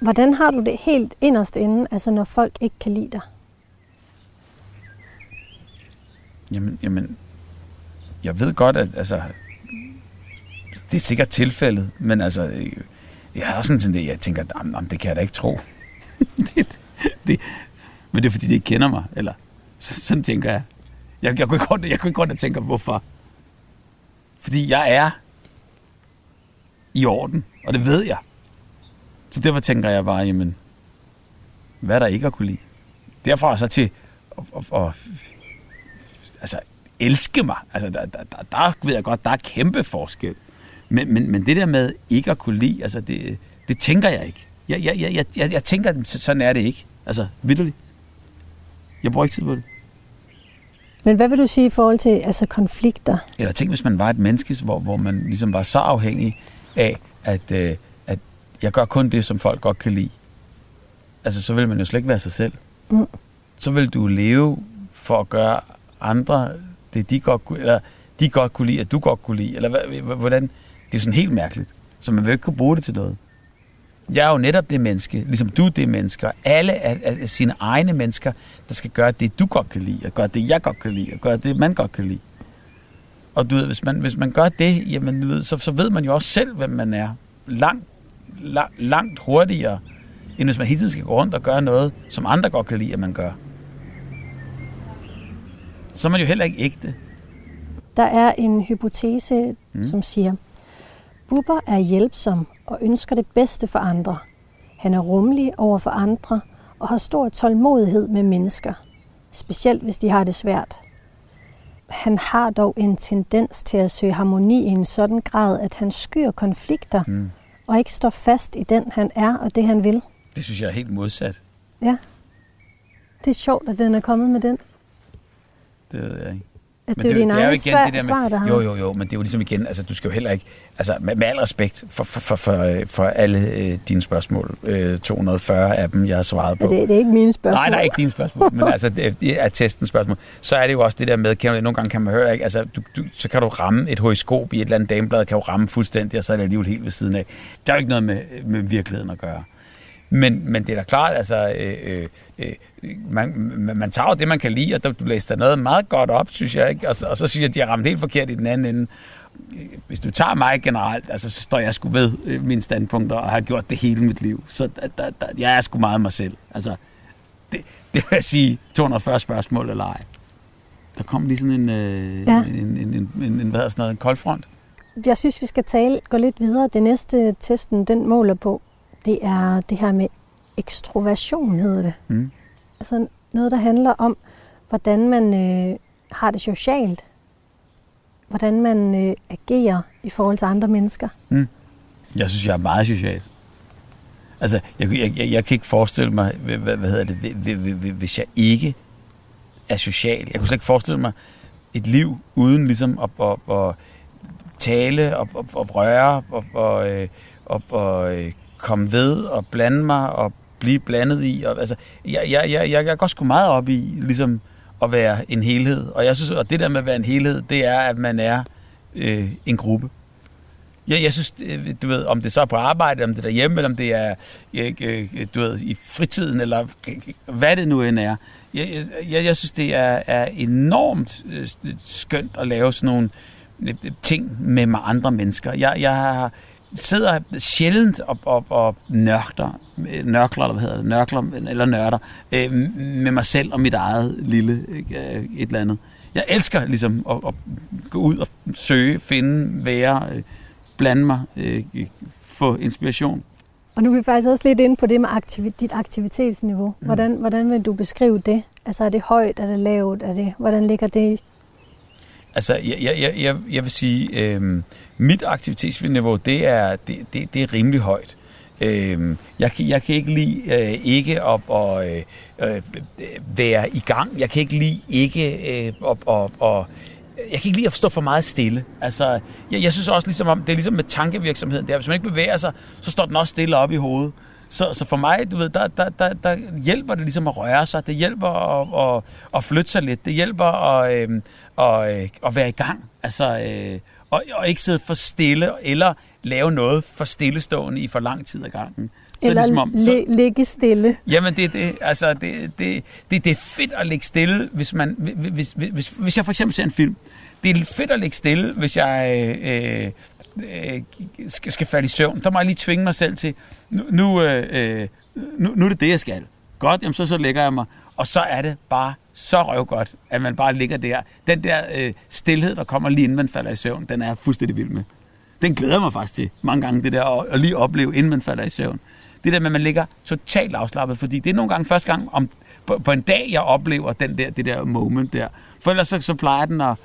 Hvordan har du det helt inderst inde, altså når folk ikke kan lide dig? Jamen, jamen, jeg ved godt, at altså, det er sikkert tilfældet, men altså, jeg har sådan sådan det, jeg tænker, jamen, det kan jeg da ikke tro. [LAUGHS] det, det, men det er fordi, de ikke kender mig, eller så, sådan tænker jeg. Jeg, jeg, kunne ikke godt, jeg kunne ikke godt tænke, hvorfor. Fordi jeg er i orden, og det ved jeg. Så derfor tænker jeg bare, jamen, hvad er der ikke at kunne lide? Derfra så til at, at, at altså, elske mig. Altså, der, der, der, der ved jeg godt, der er kæmpe forskel. Men, men, men det der med ikke at kunne lide, altså, det, det tænker jeg ikke. Jeg, jeg, jeg, jeg, jeg tænker, sådan er det ikke. Altså, vidderligt. Jeg bruger ikke tid på det. Men hvad vil du sige i forhold til altså konflikter? Eller tænk, hvis man var et menneske, hvor, hvor man ligesom var så afhængig af, at, øh, at jeg gør kun det, som folk godt kan lide. Altså, så vil man jo slet ikke være sig selv. Mm. Så vil du leve for at gøre andre det, de godt kunne, eller de godt kunne lide, at du godt kunne lide, eller hvordan? Det er sådan helt mærkeligt. Så man vil ikke kunne bruge det til noget. Jeg er jo netop det menneske, ligesom du det menneske, og alle er, er sine egne mennesker, der skal gøre det, du godt kan lide, og gøre det, jeg godt kan lide, og gøre det, man godt kan lide. Og du ved, hvis man, hvis man gør det, jamen, du ved, så, så ved man jo også selv, hvem man er. Langt, langt, langt hurtigere, end hvis man hele tiden skal gå rundt og gøre noget, som andre godt kan lide, at man gør. Så er man jo heller ikke ægte. Der er en hypotese, mm. som siger, Bubber er hjælpsom og ønsker det bedste for andre. Han er rummelig over for andre og har stor tålmodighed med mennesker, specielt hvis de har det svært. Han har dog en tendens til at søge harmoni i en sådan grad, at han skyr konflikter mm. og ikke står fast i den, han er og det, han vil. Det synes jeg er helt modsat. Ja. Det er sjovt, at den er kommet med den. Det ved jeg ikke. Altså, det er jo dine egne svar, det der med, svar, der har. Jo, jo, jo, men det er jo ligesom igen, altså du skal jo heller ikke, altså med, med al respekt for, for, for, for, for alle øh, dine spørgsmål, øh, 240 af dem, jeg har svaret på. Ja, det, det er ikke mine spørgsmål. Nej, nej, ikke dine spørgsmål, men altså det, det er testens spørgsmål. Så er det jo også det der med, kan, nogle gange kan man høre, ikke? Altså, du, du, så kan du ramme et horoskop i et eller andet dameblad, kan jo ramme fuldstændig, og så er det alligevel helt ved siden af. Der er jo ikke noget med, med virkeligheden at gøre. Men, men det er da klart, altså, øh, øh, øh man, man tager jo det, man kan lide, og du læste noget meget godt op, synes jeg, ikke? Og, så, og så siger jeg, at de har ramt helt forkert i den anden ende. Hvis du tager mig generelt, altså, så står jeg sgu ved øh, mine standpunkter, og har gjort det hele mit liv. Så der, der, der, jeg er sgu meget mig selv. Altså, det, det vil jeg sige 240 spørgsmål eller ej. Der kom lige sådan en, øh, ja. en, en, en, en, en, hvad sådan noget, en koldfront. Jeg synes, vi skal tale, gå lidt videre. Det næste testen, den måler på, det er det her med ekstroversion, hedder det. Mm. Altså noget, der handler om, hvordan man øh, har det socialt. Hvordan man øh, agerer i forhold til andre mennesker. Mm. Jeg synes, jeg er meget social. Altså, jeg, jeg, jeg, jeg kan ikke forestille mig, hvad, hvad hedder det, hvis jeg ikke er social. Jeg kunne slet ikke forestille mig et liv uden ligesom at, at, at tale og, og, og røre og, og, og, og komme ved og blande mig og blive blandet i. Og, altså, jeg, jeg, jeg, jeg, jeg går sgu meget op i ligesom at være en helhed. Og jeg synes, at det der med at være en helhed, det er, at man er øh, en gruppe. Jeg, jeg synes, øh, du ved, om det så er på arbejde, om det er derhjemme, eller om det er jeg, du ved, i fritiden, eller hvad det nu end er. Jeg, jeg, jeg synes, det er, er enormt skønt at lave sådan nogle ting med andre mennesker. Jeg, jeg har sidder sjældent og, og, og nørkter nørkler, eller hvad hedder det, nørkler, eller nørder, øh, med mig selv og mit eget lille øh, et eller andet. Jeg elsker ligesom at, at gå ud og søge, finde, være, øh, blande mig, øh, få inspiration. Og nu er vi faktisk også lidt inde på det med aktiv- dit aktivitetsniveau. Mm. Hvordan, hvordan vil du beskrive det? Altså er det højt, er det lavt, er det, hvordan ligger det Altså, jeg, jeg, jeg, jeg vil sige, øh, mit aktivitetsniveau, det er, det, det, det er rimelig højt. Øh, jeg, jeg kan ikke lide øh, ikke at, at øh, øh, være i gang. Jeg kan ikke lide ikke øh, at, at, at jeg kan ikke lide at stå for meget stille. Altså, jeg, jeg synes også ligesom om, det er ligesom med tankevirksomheden der. Hvis man ikke bevæger sig, så står den også stille op i hovedet. Så, så for mig, du ved, der, der, der, der hjælper det ligesom at røre sig. Det hjælper at, at, at flytte sig lidt. Det hjælper at, øh, at, øh, at være i gang. Altså, øh, og, og ikke sidde for stille, eller lave noget for stillestående i for lang tid ad gangen. Så eller ligesom om, så, ligge stille. Jamen, det, det, altså, det, det, det, det er fedt at ligge stille, hvis, man, hvis, hvis, hvis, hvis jeg for eksempel ser en film. Det er fedt at ligge stille, hvis jeg øh, øh, skal, skal falde i søvn. Der må jeg lige tvinge mig selv til, nu, nu, øh, nu, nu er det det, jeg skal. Godt, jamen så, så lægger jeg mig. Og så er det bare så røvgodt, at man bare ligger der. Den der øh, stillhed, der kommer lige inden man falder i søvn, den er jeg fuldstændig vild med. Den glæder mig faktisk til mange gange, det der at, at lige opleve, inden man falder i søvn. Det der med, at man ligger totalt afslappet, fordi det er nogle gange første gang om, på, på en dag, jeg oplever den der, det der moment der. For ellers så, så plejer den at,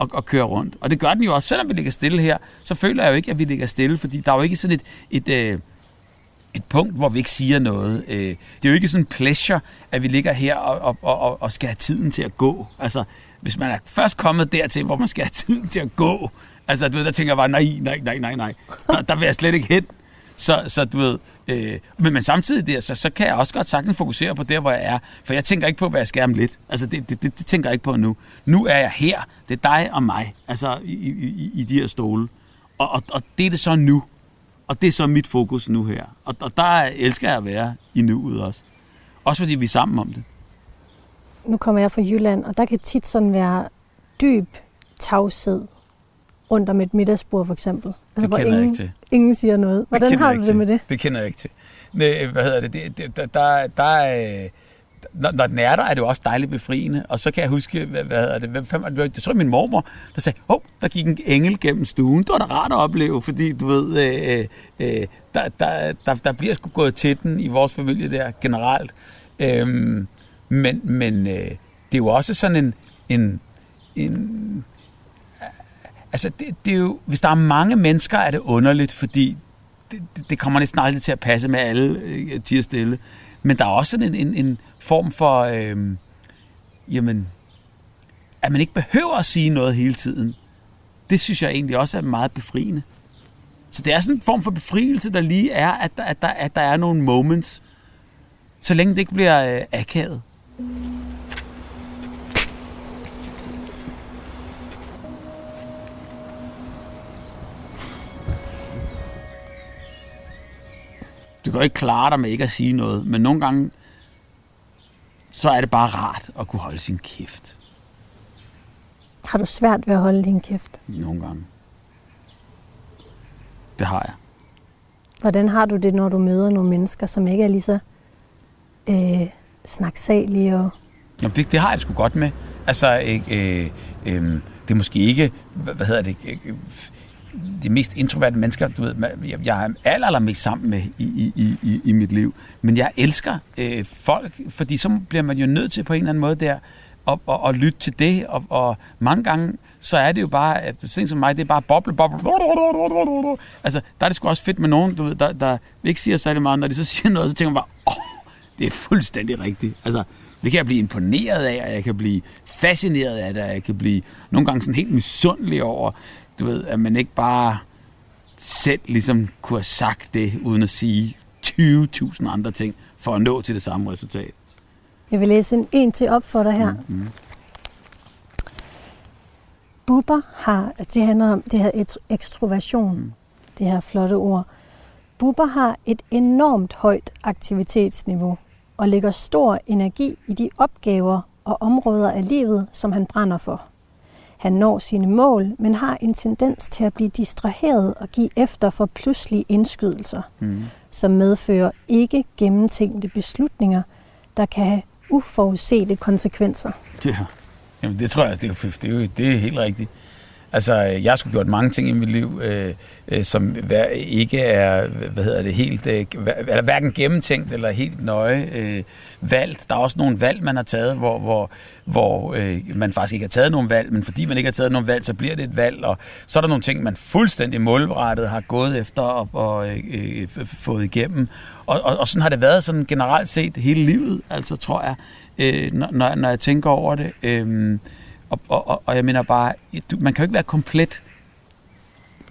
at, at køre rundt. Og det gør den jo også, selvom vi ligger stille her, så føler jeg jo ikke, at vi ligger stille, fordi der er jo ikke sådan et, et, øh, et punkt, hvor vi ikke siger noget. Øh, det er jo ikke sådan en pleasure, at vi ligger her og, og, og, og skal have tiden til at gå. Altså, hvis man er først kommet dertil, hvor man skal have tiden til at gå, altså, du ved, der tænker jeg bare, nej, nej, nej, nej, nej. Der, der vil jeg slet ikke hen. Så, så du ved, øh, men, men samtidig der, så, så kan jeg også godt sagtens fokusere på der, hvor jeg er. For jeg tænker ikke på, hvad jeg skal om lidt. Altså, det, det, det, det tænker jeg ikke på nu. Nu er jeg her. Det er dig og mig, altså i, i, i de her stole. Og, og, og det er det så nu. Og det er så mit fokus nu her. Og, og der elsker jeg at være i nuet også. Også fordi vi er sammen om det. Nu kommer jeg fra Jylland, og der kan tit sådan være dyb tavshed rundt om et middagsbord for eksempel. Altså, det kender ingen, jeg ikke til. Ingen siger noget. Hvordan har du det til. med det? Det kender jeg ikke til. Nej, hvad hedder det? det, det der, der, der er når, når den er der, er det jo også dejligt befriende. Og så kan jeg huske, hvad, hvad hedder det, hvem, fem, det tror jeg min mormor, der sagde, hov, der gik en engel gennem stuen. Det var da rart at opleve, fordi du ved, øh, øh, der, der, der, der bliver sgu gået til den i vores familie der generelt. Øhm, men men øh, det er jo også sådan en, en, en altså det, det er jo, hvis der er mange mennesker, er det underligt, fordi det, det kommer næsten aldrig til at passe med alle øh, tiger stille. Men der er også sådan en, en, en form for, øh, jamen, at man ikke behøver at sige noget hele tiden, det synes jeg egentlig også er meget befriende. Så det er sådan en form for befrielse, der lige er, at der, at der, at der er nogle moments, så længe det ikke bliver øh, akavet. Du kan jo ikke klare dig med ikke at sige noget, men nogle gange, så er det bare rart at kunne holde sin kæft. Har du svært ved at holde din kæft? Nogle gange. Det har jeg. Hvordan har du det, når du møder nogle mennesker, som ikke er lige så øh, snaksalige? Og... Jamen, det, det har jeg sgu godt med. Altså, øh, øh, øh, det er måske ikke, hvad, hedder det, øh, de mest introverte mennesker, du ved, jeg, jeg er aller, allermest sammen med i, i, i, i mit liv. Men jeg elsker øh, folk, fordi så bliver man jo nødt til på en eller anden måde der at, at, at lytte til det, og, og mange gange så er det jo bare, at sådan som mig, det er bare boble, boble. Altså, der er det sgu også fedt med nogen, du ved, der, der ikke siger særlig meget, når de så [LAUGHS] siger noget, så tænker man bare, åh, det er fuldstændig rigtigt. Altså, det kan jeg blive imponeret af, og jeg kan blive fascineret af det, og jeg kan blive nogle gange sådan helt misundelig over, du ved, at man ikke bare selv ligesom kunne have sagt det, uden at sige 20.000 andre ting, for at nå til det samme resultat. Jeg vil læse en, en til op for dig her. Mm-hmm. Bubber har, altså det handler om det her ekstroversion, mm. det her flotte ord. Bubber har et enormt højt aktivitetsniveau og lægger stor energi i de opgaver og områder af livet, som han brænder for. Han når sine mål, men har en tendens til at blive distraheret og give efter for pludselige indskydelser, mm. som medfører ikke gennemtænkte beslutninger, der kan have uforudsete konsekvenser. Ja. Jamen, det tror jeg, det er, det er, det er helt rigtigt. Altså, jeg har sgu gjort mange ting i mit liv, øh, øh, som ikke er, hvad hedder det, helt, øh, eller hverken gennemtænkt eller helt nøje øh, valgt. Der er også nogle valg, man har taget, hvor, hvor, hvor øh, man faktisk ikke har taget nogen valg, men fordi man ikke har taget nogen valg, så bliver det et valg, og så er der nogle ting, man fuldstændig målrettet har gået efter og, og øh, øh, fået igennem. Og, og, og sådan har det været sådan generelt set hele livet, altså tror jeg øh, når, når jeg tænker over det. Øh, og, og, og jeg mener bare, man kan jo ikke være komplet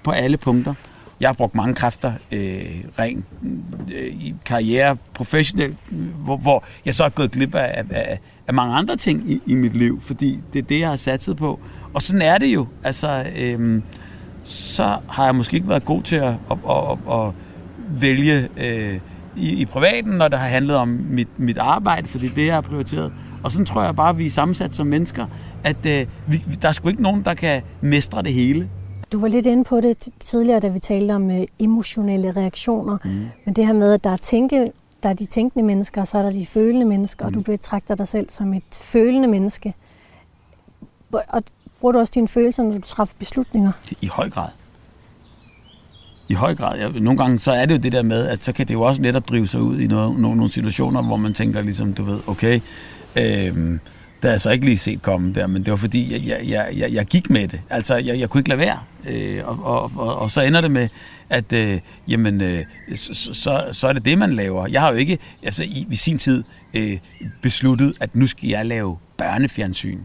på alle punkter. Jeg har brugt mange kræfter øh, rent øh, i karriere, professionelt, hvor, hvor jeg så har gået glip af, af, af mange andre ting i, i mit liv, fordi det er det, jeg har satset på. Og sådan er det jo. Altså, øh, så har jeg måske ikke været god til at, at, at, at vælge øh, i, i privaten, når det har handlet om mit, mit arbejde, fordi det, jeg har prioriteret. Og sådan tror jeg bare, at vi er sammensat som mennesker, at øh, vi, der er sgu ikke nogen, der kan mestre det hele. Du var lidt inde på det tidligere, da vi talte om øh, emotionelle reaktioner. Mm. Men det her med, at der er, tænke, der er de tænkende mennesker, og så er der de følende mennesker, mm. og du betragter dig selv som et følende menneske. Og bruger du også dine følelser, når du træffer beslutninger? I høj grad i høj grad. Ja, nogle gange så er det jo det der med, at så kan det jo også netop drive sig ud i nogle, nogle, nogle situationer, hvor man tænker ligesom, du ved, okay, øh, det havde jeg så ikke lige set komme der, men det var fordi, jeg, jeg, jeg, jeg gik med det. Altså, jeg, jeg kunne ikke lade være. Øh, og, og, og, og så ender det med, at øh, jamen, øh, så, så, så er det det, man laver. Jeg har jo ikke altså, i, i sin tid øh, besluttet, at nu skal jeg lave børnefjernsyn.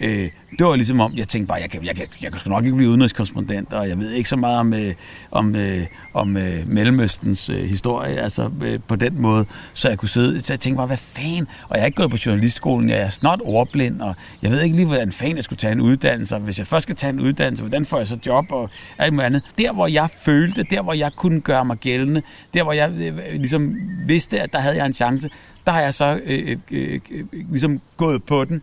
Øh, det var ligesom om, jeg tænkte bare, jeg kan, jeg kan, jeg kan sgu nok ikke blive udenrigskorrespondent, og jeg ved ikke så meget om, øh, om, øh, om øh, Mellemøstens øh, historie, altså øh, på den måde, så jeg kunne sidde, så jeg tænkte bare, hvad fanden, og jeg er ikke gået på journalistskolen, jeg er snart ordblind, og jeg ved ikke lige, hvordan fanden jeg skulle tage en uddannelse, og hvis jeg først skal tage en uddannelse, hvordan får jeg så job, og alt muligt andet. Der, hvor jeg følte, der, hvor jeg kunne gøre mig gældende, der, hvor jeg øh, ligesom vidste, at der havde jeg en chance, der har jeg så øh, øh, øh, øh ligesom gået på den,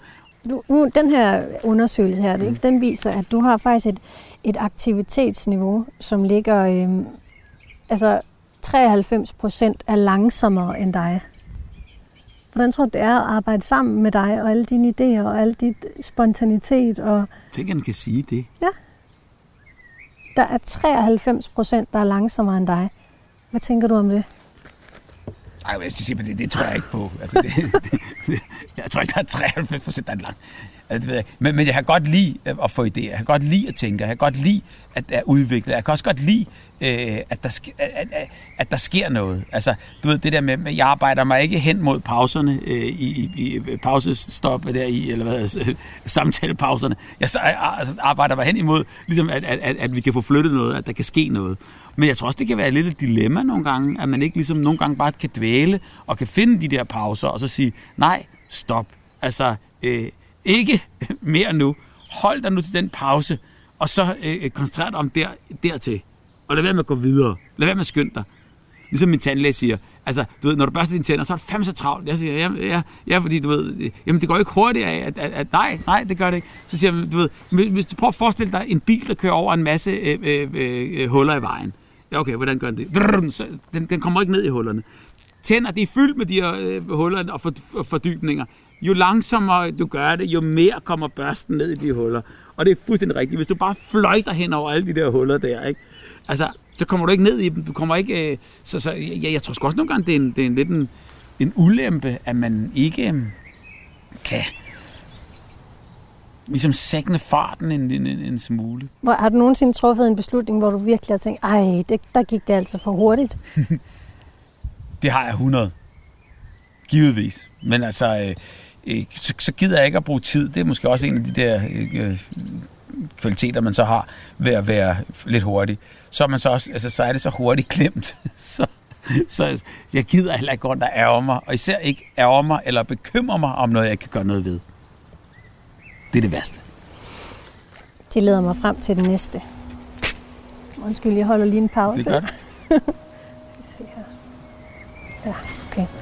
du, nu, den her undersøgelse her, mm. den viser, at du har faktisk et, et aktivitetsniveau, som ligger øh, altså 93 procent er langsommere end dig. Hvordan tror du, det er at arbejde sammen med dig, og alle dine idéer, og al dit spontanitet? Og... Tænk, at kan sige det. Ja. Der er 93 procent, der er langsommere end dig. Hvad tænker du om det? Ej, jeg sige, det, det tror jeg ikke på. Altså, det, [LAUGHS] det, det, jeg tror ikke, der er 93 procent, der er lang. Det ved jeg. Men, men jeg kan godt lide øh, at få idéer. Jeg kan godt lide at tænke. Jeg kan godt lide at, at udvikle. Jeg kan også godt lide, øh, at, der sk- at, at, at der sker noget. Altså, du ved, det der med, at jeg arbejder mig ikke hen mod pauserne øh, i, i, i øh, pausestop der i, eller hvad, øh, [LAUGHS] samtalepauserne. Jeg så, altså, arbejder mig hen imod, ligesom at, at, at, at vi kan få flyttet noget, at der kan ske noget. Men jeg tror også, det kan være et lille dilemma nogle gange, at man ikke ligesom nogle gange bare kan dvæle og kan finde de der pauser, og så sige, nej, stop. Altså, øh, ikke [LAUGHS] mere nu. Hold dig nu til den pause, og så øh, koncentrer dig om der, dertil. Og lad være med at gå videre. Lad være med at skynde dig. Ligesom min tandlæge siger, altså, du ved, når du børster dine tænder, så er det fandme så travlt. Jeg siger, ja, ja, ja, fordi du ved, jamen det går ikke hurtigt af, at, at, at, nej, nej, det gør det ikke. Så siger jeg, du ved, hvis du prøver at forestille dig en bil, der kører over en masse øh, øh, øh, huller i vejen. Ja, okay, hvordan gør den det? Så den, den kommer ikke ned i hullerne. Tænder, det er fyldt med de her øh, huller og for, for, fordybninger. Jo langsommere du gør det, jo mere kommer børsten ned i de huller. Og det er fuldstændig rigtigt. Hvis du bare fløjter hen over alle de der huller der, ikke? Altså, så kommer du ikke ned i dem. Du kommer ikke... Øh, så, så ja, jeg tror også nogle gange, det er, en, det er en lidt en, en ulempe, at man ikke øh, kan ligesom sækne farten en, en, en, en smule. Hvor, har du nogensinde truffet en beslutning, hvor du virkelig har tænkt, ej, det, der gik det altså for hurtigt? [LAUGHS] det har jeg 100. Givetvis. Men altså, øh, øh, så, så gider jeg ikke at bruge tid. Det er måske også en af de der øh, kvaliteter, man så har ved at være lidt hurtig. Så er, man så også, altså, så er det så hurtigt [LAUGHS] glemt. så, så jeg gider heller ikke rundt og ærger mig, og især ikke ærger mig eller bekymrer mig om noget, jeg kan gøre noget ved. Det er det værste. Det leder mig frem til det næste. Undskyld, jeg holder lige en pause. Det gør det. [LAUGHS] ja, okay.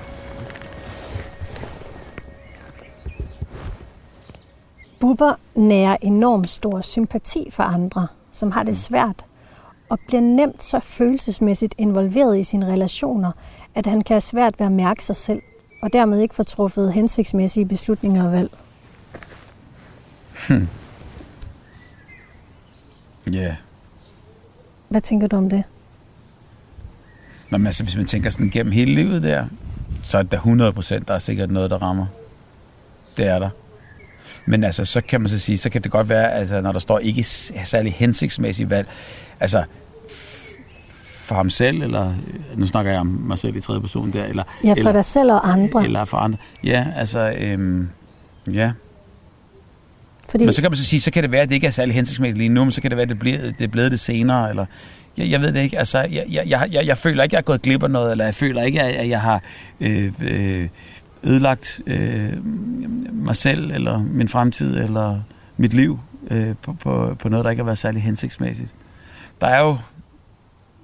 Bubber nærer enormt stor sympati for andre, som har det svært, og bliver nemt så følelsesmæssigt involveret i sine relationer, at han kan have svært ved at mærke sig selv, og dermed ikke få truffet hensigtsmæssige beslutninger og valg. Hmm. Ja. Yeah. Hvad tænker du om det? Nå, men altså, hvis man tænker sådan gennem hele livet der, så er det 100 procent, der er sikkert noget, der rammer. Det er der. Men altså, så kan man så sige, så kan det godt være, altså, når der står ikke særlig hensigtsmæssigt valg, altså for ham selv, eller nu snakker jeg om mig selv i tredje person der, eller... Ja, for eller, dig selv og andre. Eller for andre. Ja, altså, øhm, ja. Fordi... Men så kan man så sige, så kan det være, at det ikke er særlig hensigtsmæssigt lige nu, men så kan det være, at det, bliver, det er blevet det senere, eller... Jeg, jeg ved det ikke. Altså, jeg, jeg, jeg, jeg, jeg føler ikke, at jeg er gået glip af noget, eller jeg føler ikke, at jeg har øh, øh, ødelagt øh, mig selv, eller min fremtid, eller mit liv øh, på, på, på noget, der ikke har været særlig hensigtsmæssigt. Der er jo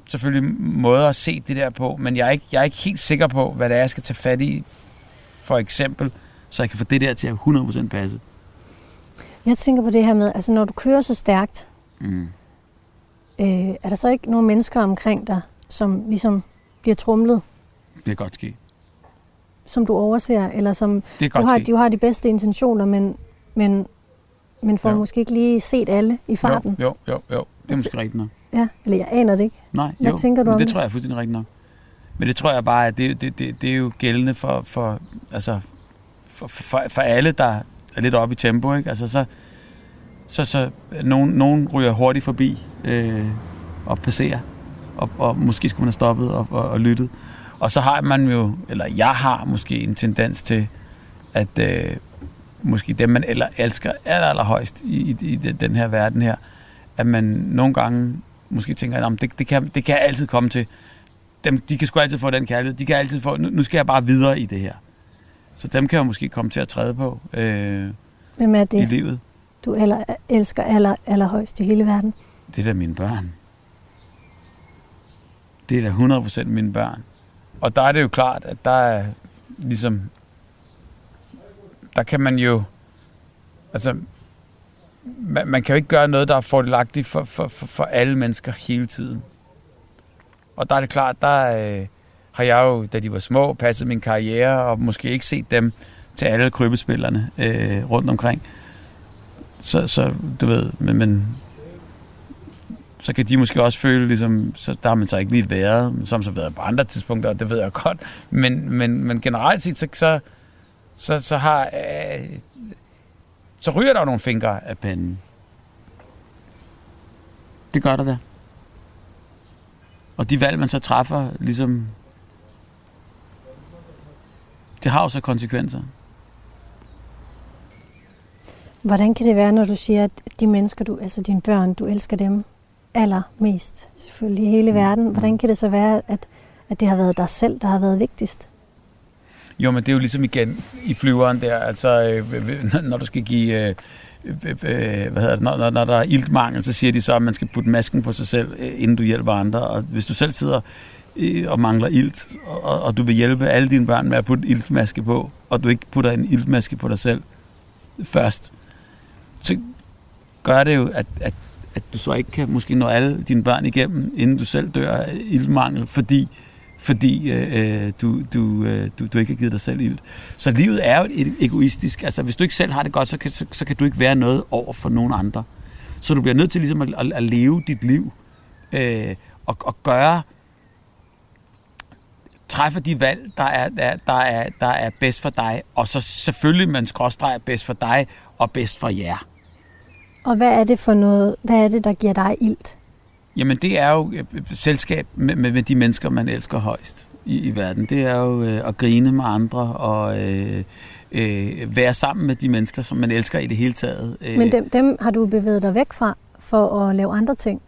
selvfølgelig måder at se det der på, men jeg er ikke, jeg er ikke helt sikker på, hvad det er, jeg skal tage fat i, for eksempel, så jeg kan få det der til at 100% passe. Jeg tænker på det her med, altså når du kører så stærkt, mm. øh, er der så ikke nogen mennesker omkring dig, som ligesom bliver trumlet? Det kan godt ske. Som du overser, eller som du, har, ske. du har de bedste intentioner, men, men, men får jo. måske ikke lige set alle i farten? Jo, jo, jo. jo. Det er måske rigtigt nok. Ja, eller jeg aner det ikke. Nej, Hvad jo, tænker du men om det? det? tror jeg er fuldstændig rigtigt nok. Men det tror jeg bare, at det, det, det, det er jo gældende for, for, altså, for, for, for alle, der er lidt oppe i tempo. Ikke? Altså, så, så, så nogen, nogen ryger hurtigt forbi øh, og passerer, og, og måske skulle man have stoppet og, og, og lyttet. Og så har man jo, eller jeg har måske en tendens til, at øh, måske dem, man eller elsker aller, allerhøjst i, i, i den her verden her, at man nogle gange måske tænker, at det, det, kan, det kan jeg altid komme til. Dem, de kan sgu altid få den kærlighed. De kan altid få, nu, nu skal jeg bare videre i det her. Så dem kan jeg måske komme til at træde på øh, Hvem er det, i livet. du eller, elsker aller, allerhøjst i hele verden? Det er da mine børn. Det er da 100% mine børn. Og der er det jo klart, at der er ligesom... Der kan man jo... Altså, man, man kan jo ikke gøre noget, der er fordelagtigt for, for, for, for alle mennesker hele tiden. Og der er det klart, der øh, har jeg jo, da de var små, passet min karriere, og måske ikke set dem til alle krybespillerne øh, rundt omkring. Så, så du ved, men, men så kan de måske også føle, ligesom, så der har man så ikke lige været, som så været på andre tidspunkter, og det ved jeg godt. Men, men, men generelt set, så, så, så, så har øh, så ryger der jo nogle fingre af panden. Det gør der der. Og de valg, man så træffer, ligesom... Det har jo så konsekvenser. Hvordan kan det være, når du siger, at de mennesker, du, altså dine børn, du elsker dem allermest, selvfølgelig i hele mm. verden. Hvordan kan det så være, at, at det har været dig selv, der har været vigtigst? Jo, men det er jo ligesom igen i flyveren der, altså øh, når du skal give... Øh, øh, hvad hedder det, når, når der er iltmangel, så siger de så, at man skal putte masken på sig selv, inden du hjælper andre. Og hvis du selv sidder og mangler ilt, og, og du vil hjælpe alle dine børn med at putte iltmaske på, og du ikke putter en iltmaske på dig selv først, så gør det jo, at, at, at du så ikke kan måske nå alle dine børn igennem, inden du selv dør af ildmangel, fordi fordi øh, øh du, du, øh, du, du ikke har givet dig selv ild. Så livet er jo egoistisk. Altså, hvis du ikke selv har det godt, så kan, så, så kan du ikke være noget over for nogen andre. Så du bliver nødt til ligesom at, at, at leve dit liv øh, og, og gøre træffe de valg, der er, der, der, er, der er bedst for dig, og så selvfølgelig man skråstreger bedst for dig og bedst for jer. Og hvad er det for noget, hvad er det, der giver dig ilt? Jamen det er jo øh, selskab med, med, med de mennesker, man elsker højst i, i verden. Det er jo øh, at grine med andre og øh, øh, være sammen med de mennesker, som man elsker i det hele taget. Øh. Men dem, dem har du bevæget dig væk fra for at lave andre ting?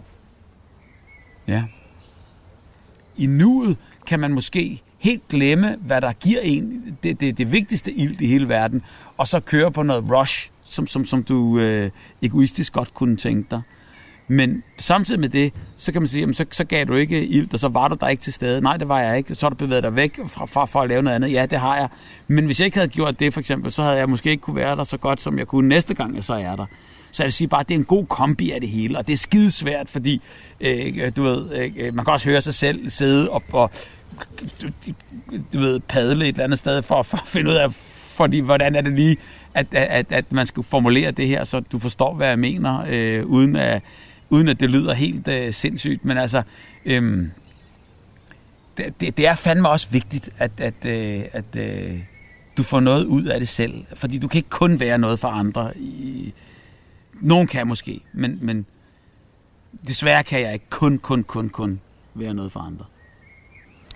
Ja. I nuet kan man måske helt glemme, hvad der giver en det, det, det vigtigste ild i hele verden, og så køre på noget rush, som, som, som du øh, egoistisk godt kunne tænke dig. Men samtidig med det, så kan man sige, jamen, så, så gav du ikke ild, og så var du der ikke til stede. Nej, det var jeg ikke. Så har du bevæget dig væk fra, fra, fra at lave noget andet. Ja, det har jeg. Men hvis jeg ikke havde gjort det, for eksempel, så havde jeg måske ikke kunne være der så godt, som jeg kunne næste gang, jeg så er der. Så jeg vil sige bare, at det er en god kombi af det hele, og det er skidesvært, fordi øh, du ved, øh, man kan også høre sig selv sidde og, og du, du ved, padle et eller andet sted for, for at finde ud af, fordi, hvordan er det lige, at, at, at man skulle formulere det her, så du forstår, hvad jeg mener, øh, uden, at, uden at det lyder helt øh, sindssygt. Men altså, øh, det, det, det er fandme også vigtigt, at, at, øh, at øh, du får noget ud af det selv. Fordi du kan ikke kun være noget for andre. I, nogen kan måske, men, men desværre kan jeg ikke kun, kun, kun, kun være noget for andre.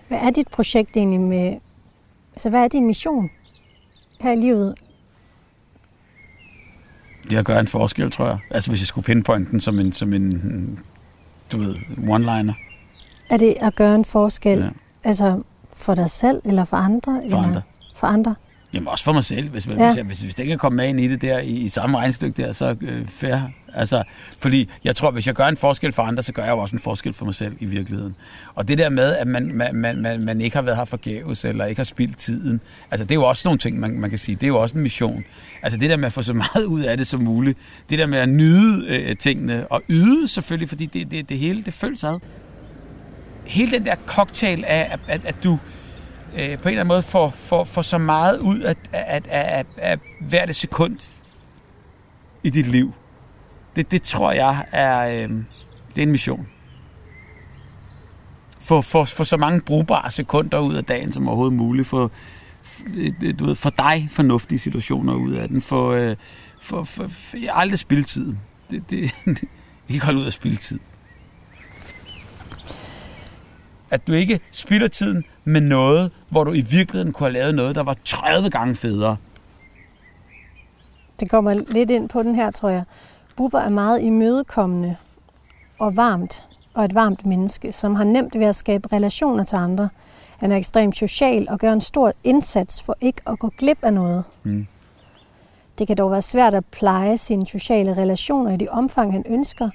Hvad er dit projekt egentlig med... Altså, hvad er din mission her i livet? Det er at gøre en forskel, tror jeg. Altså, hvis jeg skulle pinpointe den som en, som en du ved, one-liner. Er det at gøre en forskel? Ja. Altså, for dig selv, eller for andre? For eller andre. For andre? Jamen også for mig selv. Hvis, ja. hvis, jeg, hvis, hvis det ikke er kommet med ind i det der, i, i samme regnstykke der, så øh, fair. Altså, fordi jeg tror, hvis jeg gør en forskel for andre, så gør jeg jo også en forskel for mig selv i virkeligheden. Og det der med, at man, man, man, man, man ikke har været her forgæves, eller ikke har spildt tiden, altså det er jo også nogle ting, man, man kan sige. Det er jo også en mission. Altså det der med at få så meget ud af det som muligt. Det der med at nyde øh, tingene, og yde selvfølgelig, fordi det, det, det hele, det føles ad. Hele den der cocktail af, at, at, at du øh, på en eller anden måde får, får, får så meget ud af, af, af, af, af hvert sekund i dit liv. Det, det tror jeg er, øh, det er en mission. Få for, for så mange brugbare sekunder ud af dagen som overhovedet muligt. For, øh, du ved, for dig fornuftige situationer ud af den. For, øh, for, for, for jeg aldrig spille tiden. Det, det, [LAUGHS] ikke holde ud af spille tid. At du ikke spilder tiden med noget, hvor du i virkeligheden kunne have lavet noget, der var 30 gange federe. Det kommer lidt ind på den her, tror jeg. Bubber er meget imødekommende og varmt, og et varmt menneske, som har nemt ved at skabe relationer til andre. Han er ekstremt social og gør en stor indsats for ikke at gå glip af noget. Mm. Det kan dog være svært at pleje sine sociale relationer i det omfang, han ønsker,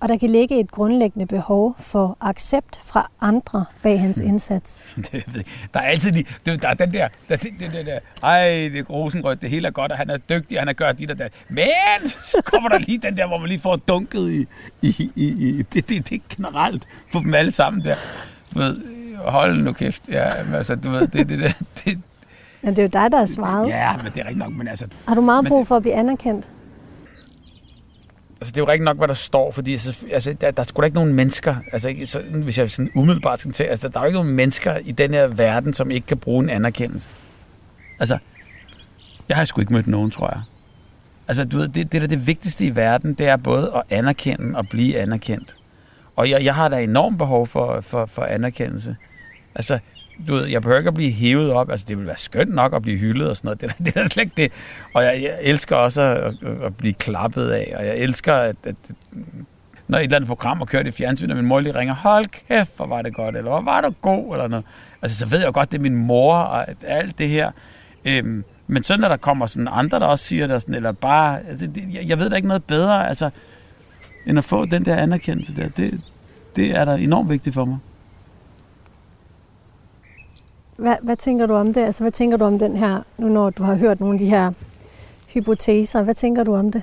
og der kan ligge et grundlæggende behov for accept fra andre bag hans hmm. indsats. [LAUGHS] der er altid lige, der er den der, der, det, det, der, ej, det er rosenrødt, det hele er godt, og han er dygtig, og han har gjort dit og dat. Men så kommer der lige den der, hvor man lige får dunket i, i, i, i det, det, det er generelt for dem alle sammen der. Du ved, hold nu kæft. Ja, altså, du ved, det, det, det, det, Ja, det er jo dig, der har svaret. Ja, men det er rigtigt nok, men altså... Har du meget brug for at blive anerkendt? Altså, det er jo rigtig nok, hvad der står, fordi altså, altså, der, der er sgu da ikke nogen mennesker, altså ikke, så, hvis jeg sådan umiddelbart skal tage, altså, der er jo ikke nogen mennesker i den her verden, som ikke kan bruge en anerkendelse. Altså, jeg har sgu ikke mødt nogen, tror jeg. Altså, du ved, det, det er det vigtigste i verden, det er både at anerkende og blive anerkendt. Og jeg, jeg har da enormt behov for, for, for anerkendelse. Altså, du ved, jeg behøver ikke at blive hævet op. Altså, det vil være skønt nok at blive hyldet og sådan noget. Det [LAUGHS] det er slet ikke det. Og jeg, jeg elsker også at, at, blive klappet af. Og jeg elsker, at, at når et eller andet program er kørt i fjernsynet, og min mor lige ringer, hold kæft, hvor var det godt, eller hvor var du god, eller noget. Altså, så ved jeg godt, det er min mor, og alt det her. Øhm, men så når der kommer sådan andre, der også siger det, sådan, eller bare, altså, det, jeg, jeg ved da ikke noget bedre, altså, end at få den der anerkendelse der. Det, det er da enormt vigtigt for mig. Hvad, hvad tænker du om det? Altså, hvad tænker du om den her, nu når du har hørt nogle af de her hypoteser, hvad tænker du om det?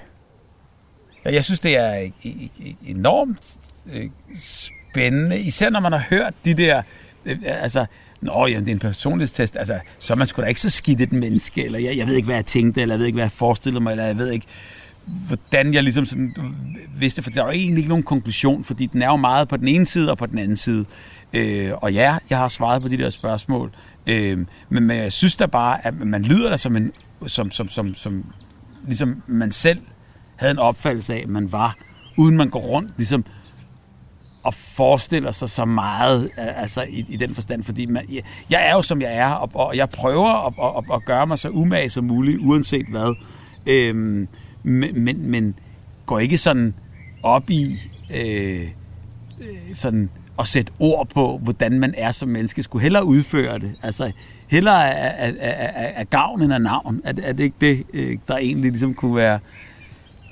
Ja, jeg synes, det er e, e, e, enormt øh, spændende, især når man har hørt de der, øh, øh, altså, Nå, jamen, det er en personlighedstest. Altså, så er man sgu da ikke så skidt et menneske, eller jeg, jeg ved ikke, hvad jeg tænkte, eller jeg ved ikke, hvad jeg forestillede mig, eller jeg ved ikke, hvordan jeg ligesom sådan vidste, for der er jo egentlig ikke nogen konklusion, fordi den er jo meget på den ene side og på den anden side. Øh, og ja, jeg har svaret på de der spørgsmål, øh, men, men jeg synes da bare, at man lyder der som en, som, som, som, som ligesom man selv havde en opfattelse af, at man var, uden man går rundt ligesom og forestiller sig så meget altså i, i den forstand, fordi man, jeg, jeg er jo som jeg er, og, og jeg prøver at, at, at gøre mig så umage som muligt, uanset hvad. Øhm, men, men, men går ikke sådan op i øh, øh sådan at sætte ord på, hvordan man er som menneske. Skulle hellere udføre det. Altså, hellere af, af, af, af gavn end af navn. Er, er det ikke det, øh, der egentlig ligesom kunne være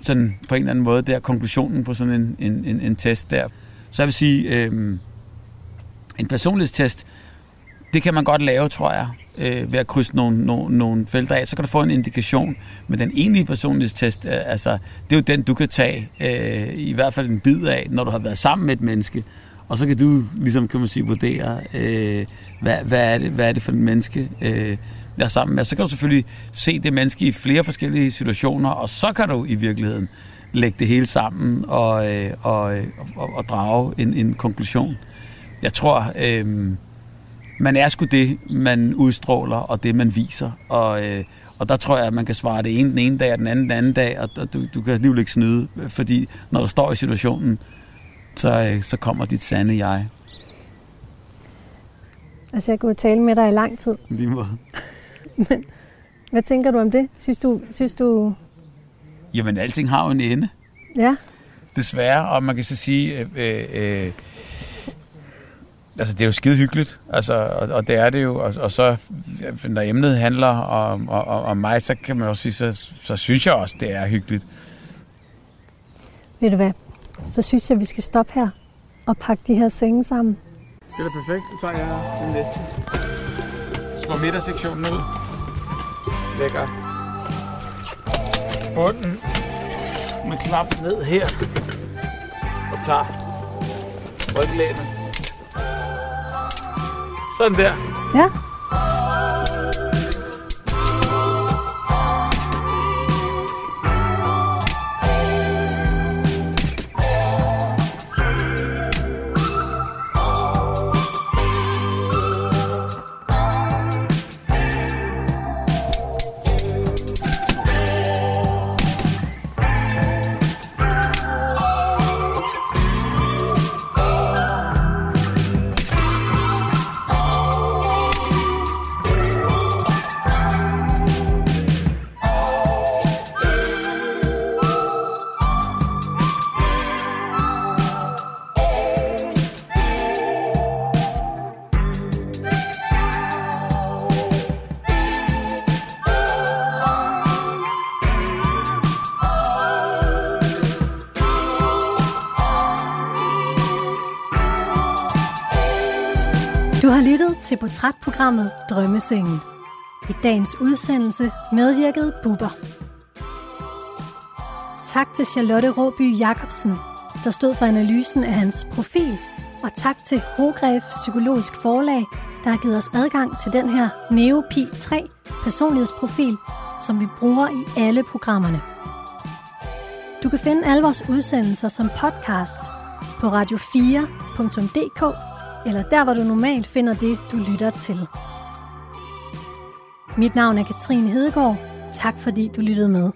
sådan på en eller anden måde der konklusionen på sådan en, en, en, en test der? Så jeg vil sige, øh, en personlighedstest, det kan man godt lave, tror jeg, øh, ved at krydse nogle, nogle, nogle felter af. Så kan du få en indikation. Men den egentlige personlighedstest, øh, altså, det er jo den, du kan tage øh, i hvert fald en bid af, når du har været sammen med et menneske. Og så kan du, ligesom kan man sige, vurdere, øh, hvad, hvad, er det, hvad er det for et menneske, øh, jeg er sammen med. Så kan du selvfølgelig se det menneske i flere forskellige situationer, og så kan du i virkeligheden lægge det hele sammen og, øh, og, øh, og, og drage en, en konklusion. Jeg tror, øh, man er sgu det, man udstråler, og det, man viser. Og, øh, og der tror jeg, at man kan svare det ene den ene dag, og den anden den anden dag, og, og du, du kan alligevel ikke snyde, fordi når du står i situationen, øh, så kommer dit sande jeg. Altså, jeg kunne tale med dig i lang tid. Lige måde. [LAUGHS] Men hvad tænker du om det? Synes du, synes du... Jamen, alting har jo en ende. Ja. Desværre, og man kan så sige, øh, øh, øh altså det er jo skide hyggeligt, altså, og, og det er det jo, og, og så, når emnet handler om, om, om mig, så kan man også sige, så, så synes jeg også, det er hyggeligt. Ved du hvad, så synes jeg, vi skal stoppe her og pakke de her senge sammen. Det er da perfekt, så tager jeg den næste. Slå midtersektionen ud. Lækker. Bunden med klap ned her. Og tager ryglænet. Sådan der. Ja. Til portrætprogrammet Drømmesengen. I dagens udsendelse medvirkede Bubber. Tak til Charlotte Råby Jacobsen, der stod for analysen af hans profil, og tak til Hogref Psykologisk Forlag, der har givet os adgang til den her Neopi 3 personlighedsprofil, som vi bruger i alle programmerne. Du kan finde alle vores udsendelser som podcast på radio4.dk eller der, hvor du normalt finder det, du lytter til. Mit navn er Katrine Hedegaard. Tak fordi du lyttede med.